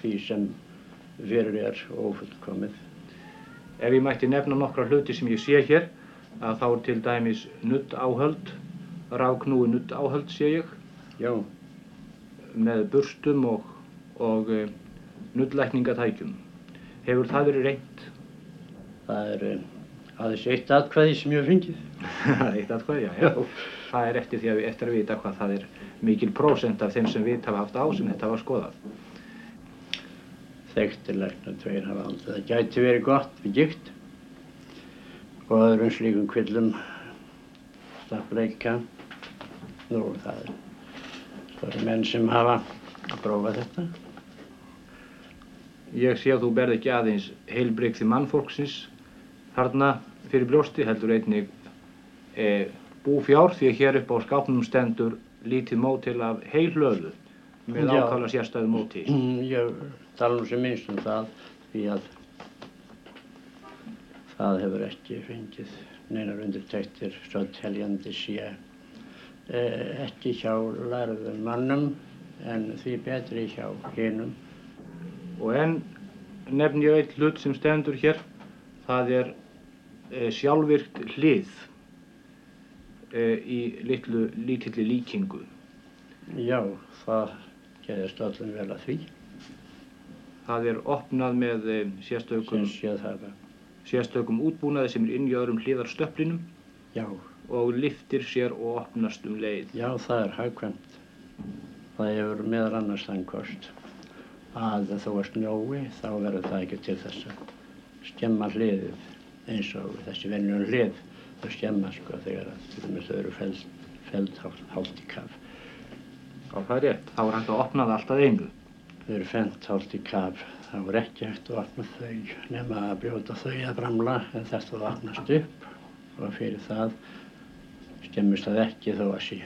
því sem fyrir er ofullkomið. Ef ég mætti nefna nokkra hluti sem ég sé hér, að þá er til dæmis nutt áhöld, ráknúi nutt áhöld sé ég. Já. Með burstum og, og e, nuttlækningatækjum. Hefur það verið reynd? Það er e, aðeins eitt atkvæði sem ég hef fengið. eitt atkvæði, já, já. Það er eftir því að við eftir að vita hvað það er mikil prósent af þeim sem við hafa haft á sem þetta var skoðað. Þekktilegna tveir hafa aldrei. Það gæti verið gott við gikt og öðrum slíkum kvillum stappleika. Nú, það er, eru menn sem hafa að prófa þetta. Ég sé að þú berð ekki aðeins heilbreyksi mannfólksins þarna fyrir brjósti, heldur einnig e, búfjár því að hér upp á skápnum stendur lítið mótil af heilhlöðu með ákvæmlega sérstæðu móti. Ég tala nú sem minnst um það því að það hefur ekki fengið neinar undirtæktir svo teljandi sé eh, ekki hjá lærðum mannum en því betri hjá hinum. Og enn nefn ég eitt hlut sem stendur hér, það er e, sjálfvirkt hlið í litlu, lítilli líkingu. Já, það gerðist allir vel að því. Það er opnað með sérstökum, sérstökum útbúnaði sem er inn í öðrum hliðarstöflinum Já. og liftir sér og opnast um leið. Já, það er hagkvæmt. Það hefur meðal annars þann kost að þó að snjói þá verður það ekki til þess að skemma hliðið eins og þessi venjum hlið þau skemma sko þegar þau eru feld, feld hált í kaf. Já, það er rétt. Þá er hægt að opna það alltaf einu. Þau eru feld hált í kaf. Þá er ekki hægt að opna þau nema að brjóta þau að bramla en þetta að opnast upp og fyrir það skemmist það ekki þó að sé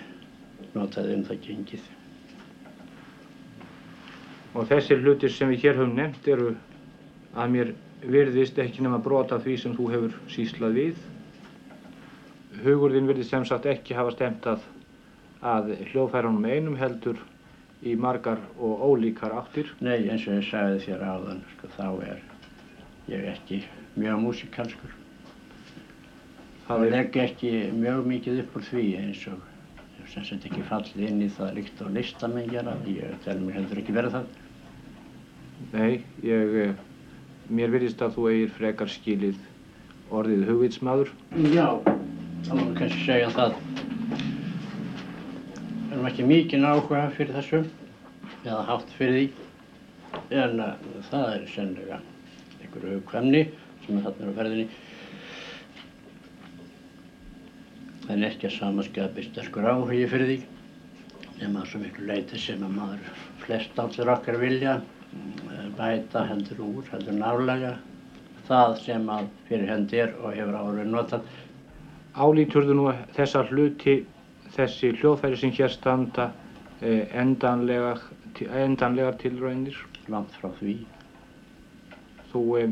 notaði um það gengið. Og þessir hlutir sem við hér höfum nefnt eru að mér virðist ekki nema brota því sem þú hefur síslað við hugurðin verður sem sagt ekki hafa stemt að, að hljóðfærunum einum heldur í margar og ólíkar áttir. Nei, eins og ég sagði þér áðan, sko, þá er ég ekki mjög músikalskur. Það er... legg ekki mjög mikið upp úr því eins og sem sett ekki fallið inn í það líkt og listamenn gera. Ég tel mér heldur ekki verið það. Nei, ég, mér virðist að þú eigir frekar skilið orðið hugvitsmaður. Já. Það má kannski segja það. Við erum ekki mikið áhuga fyrir þessu, eða hátt fyrir því, en uh, það er sennilega einhverju hugkvæmni sem er þarna á ferðinni. Það er ekki að samaskapi sterkur áhugi fyrir því, nema svo miklu leiti sem að maður flest allir okkar vilja bæta hendur úr, hendur nálega það sem að fyrir hendi er og hefur árið notað álíturðu nú þessa hluti, þessi hljóðfæri sem hér standa eh, endanlegar, endanlegar tilraunir? Langt frá því. Þú eh,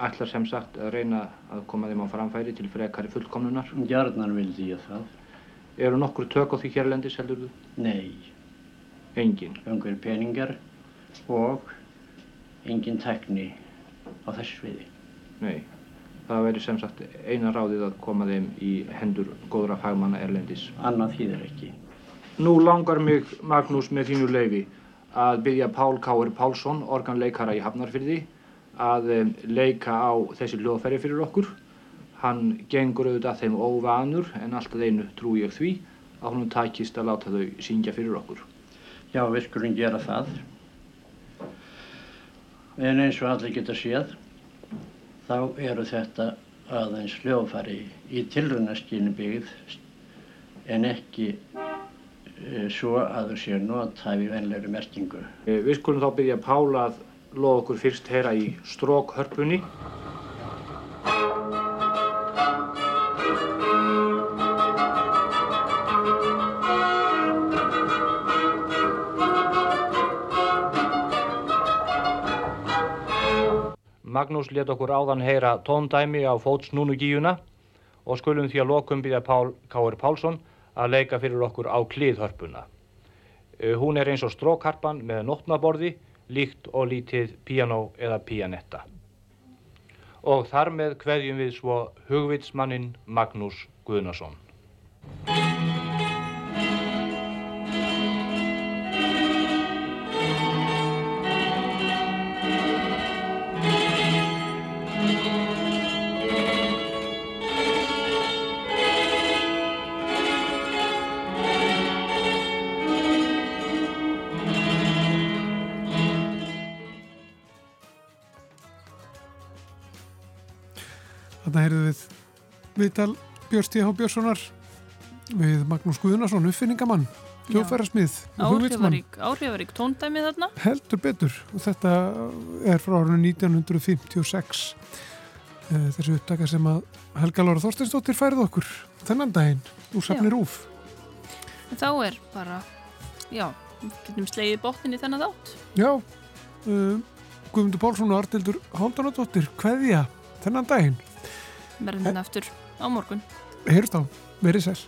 ætlar sem sagt að reyna að koma þeim á framfæri til frekari fullkomnunar. Gjarnan vildi ég það. Eru nokkur tök á því hérlendis heldur þú? Nei, Engin. einhver peningar og engin tekni á þessu sviði. Nei. Það væri sem sagt eina ráðið að koma þeim í hendur góðra fagmanna erlendis. Annað þýðir ekki. Nú langar mig, Magnús, með þínu leifi að byggja Pál Káur Pálsson, organleikara í Hafnarfyrði, að leika á þessi hljóðfæri fyrir okkur. Hann gengur auðvitað þeim óvanur en alltaf einu trú ég því að hún takist að láta þau syngja fyrir okkur. Já, við skulum gera það. En eins og allir geta séð, þá eru þetta aðeins hljóðfæri í tilrunaskyni byggð en ekki e, svo að þau séu notað í venlegri merkingu. Eh, Við skulum þá byggja Pál að loða okkur fyrst heyra í strókhörpunni. Magnús let okkur áðan heyra tóndæmi á fótsnúnu gíuna og skulum því að lokum byggja Pál Káur Pálsson að leika fyrir okkur á klíðhörpuna. Eh, Hún er eins og strókharpan með nótnaborði, líkt og lítið piano eða pianetta. Og þar með kveðjum við svo hugvitsmannin Magnús Guðnason. Þarna heyrðum við viðtal Björns T.H. Björnssonar við Magnús Guðnason, uppfinningamann, hugvitsmann. Áhrifarík, áhrifarík tóndæmi þarna. Heldur betur og þetta er frá árunum 1956 eh, þessu upptaka sem að Helga Lára Þorsteinsdóttir færið okkur þennan daginn úr safni. Rúf. En þá er bara, já, getum slegið botnin í þennan þátt. Já, uh, Guðmundur Pálsson og Artildur Háldanadóttir kveðja þennan daginn. Verðum hérna aftur á morgun. Heyrst á, verið sæl.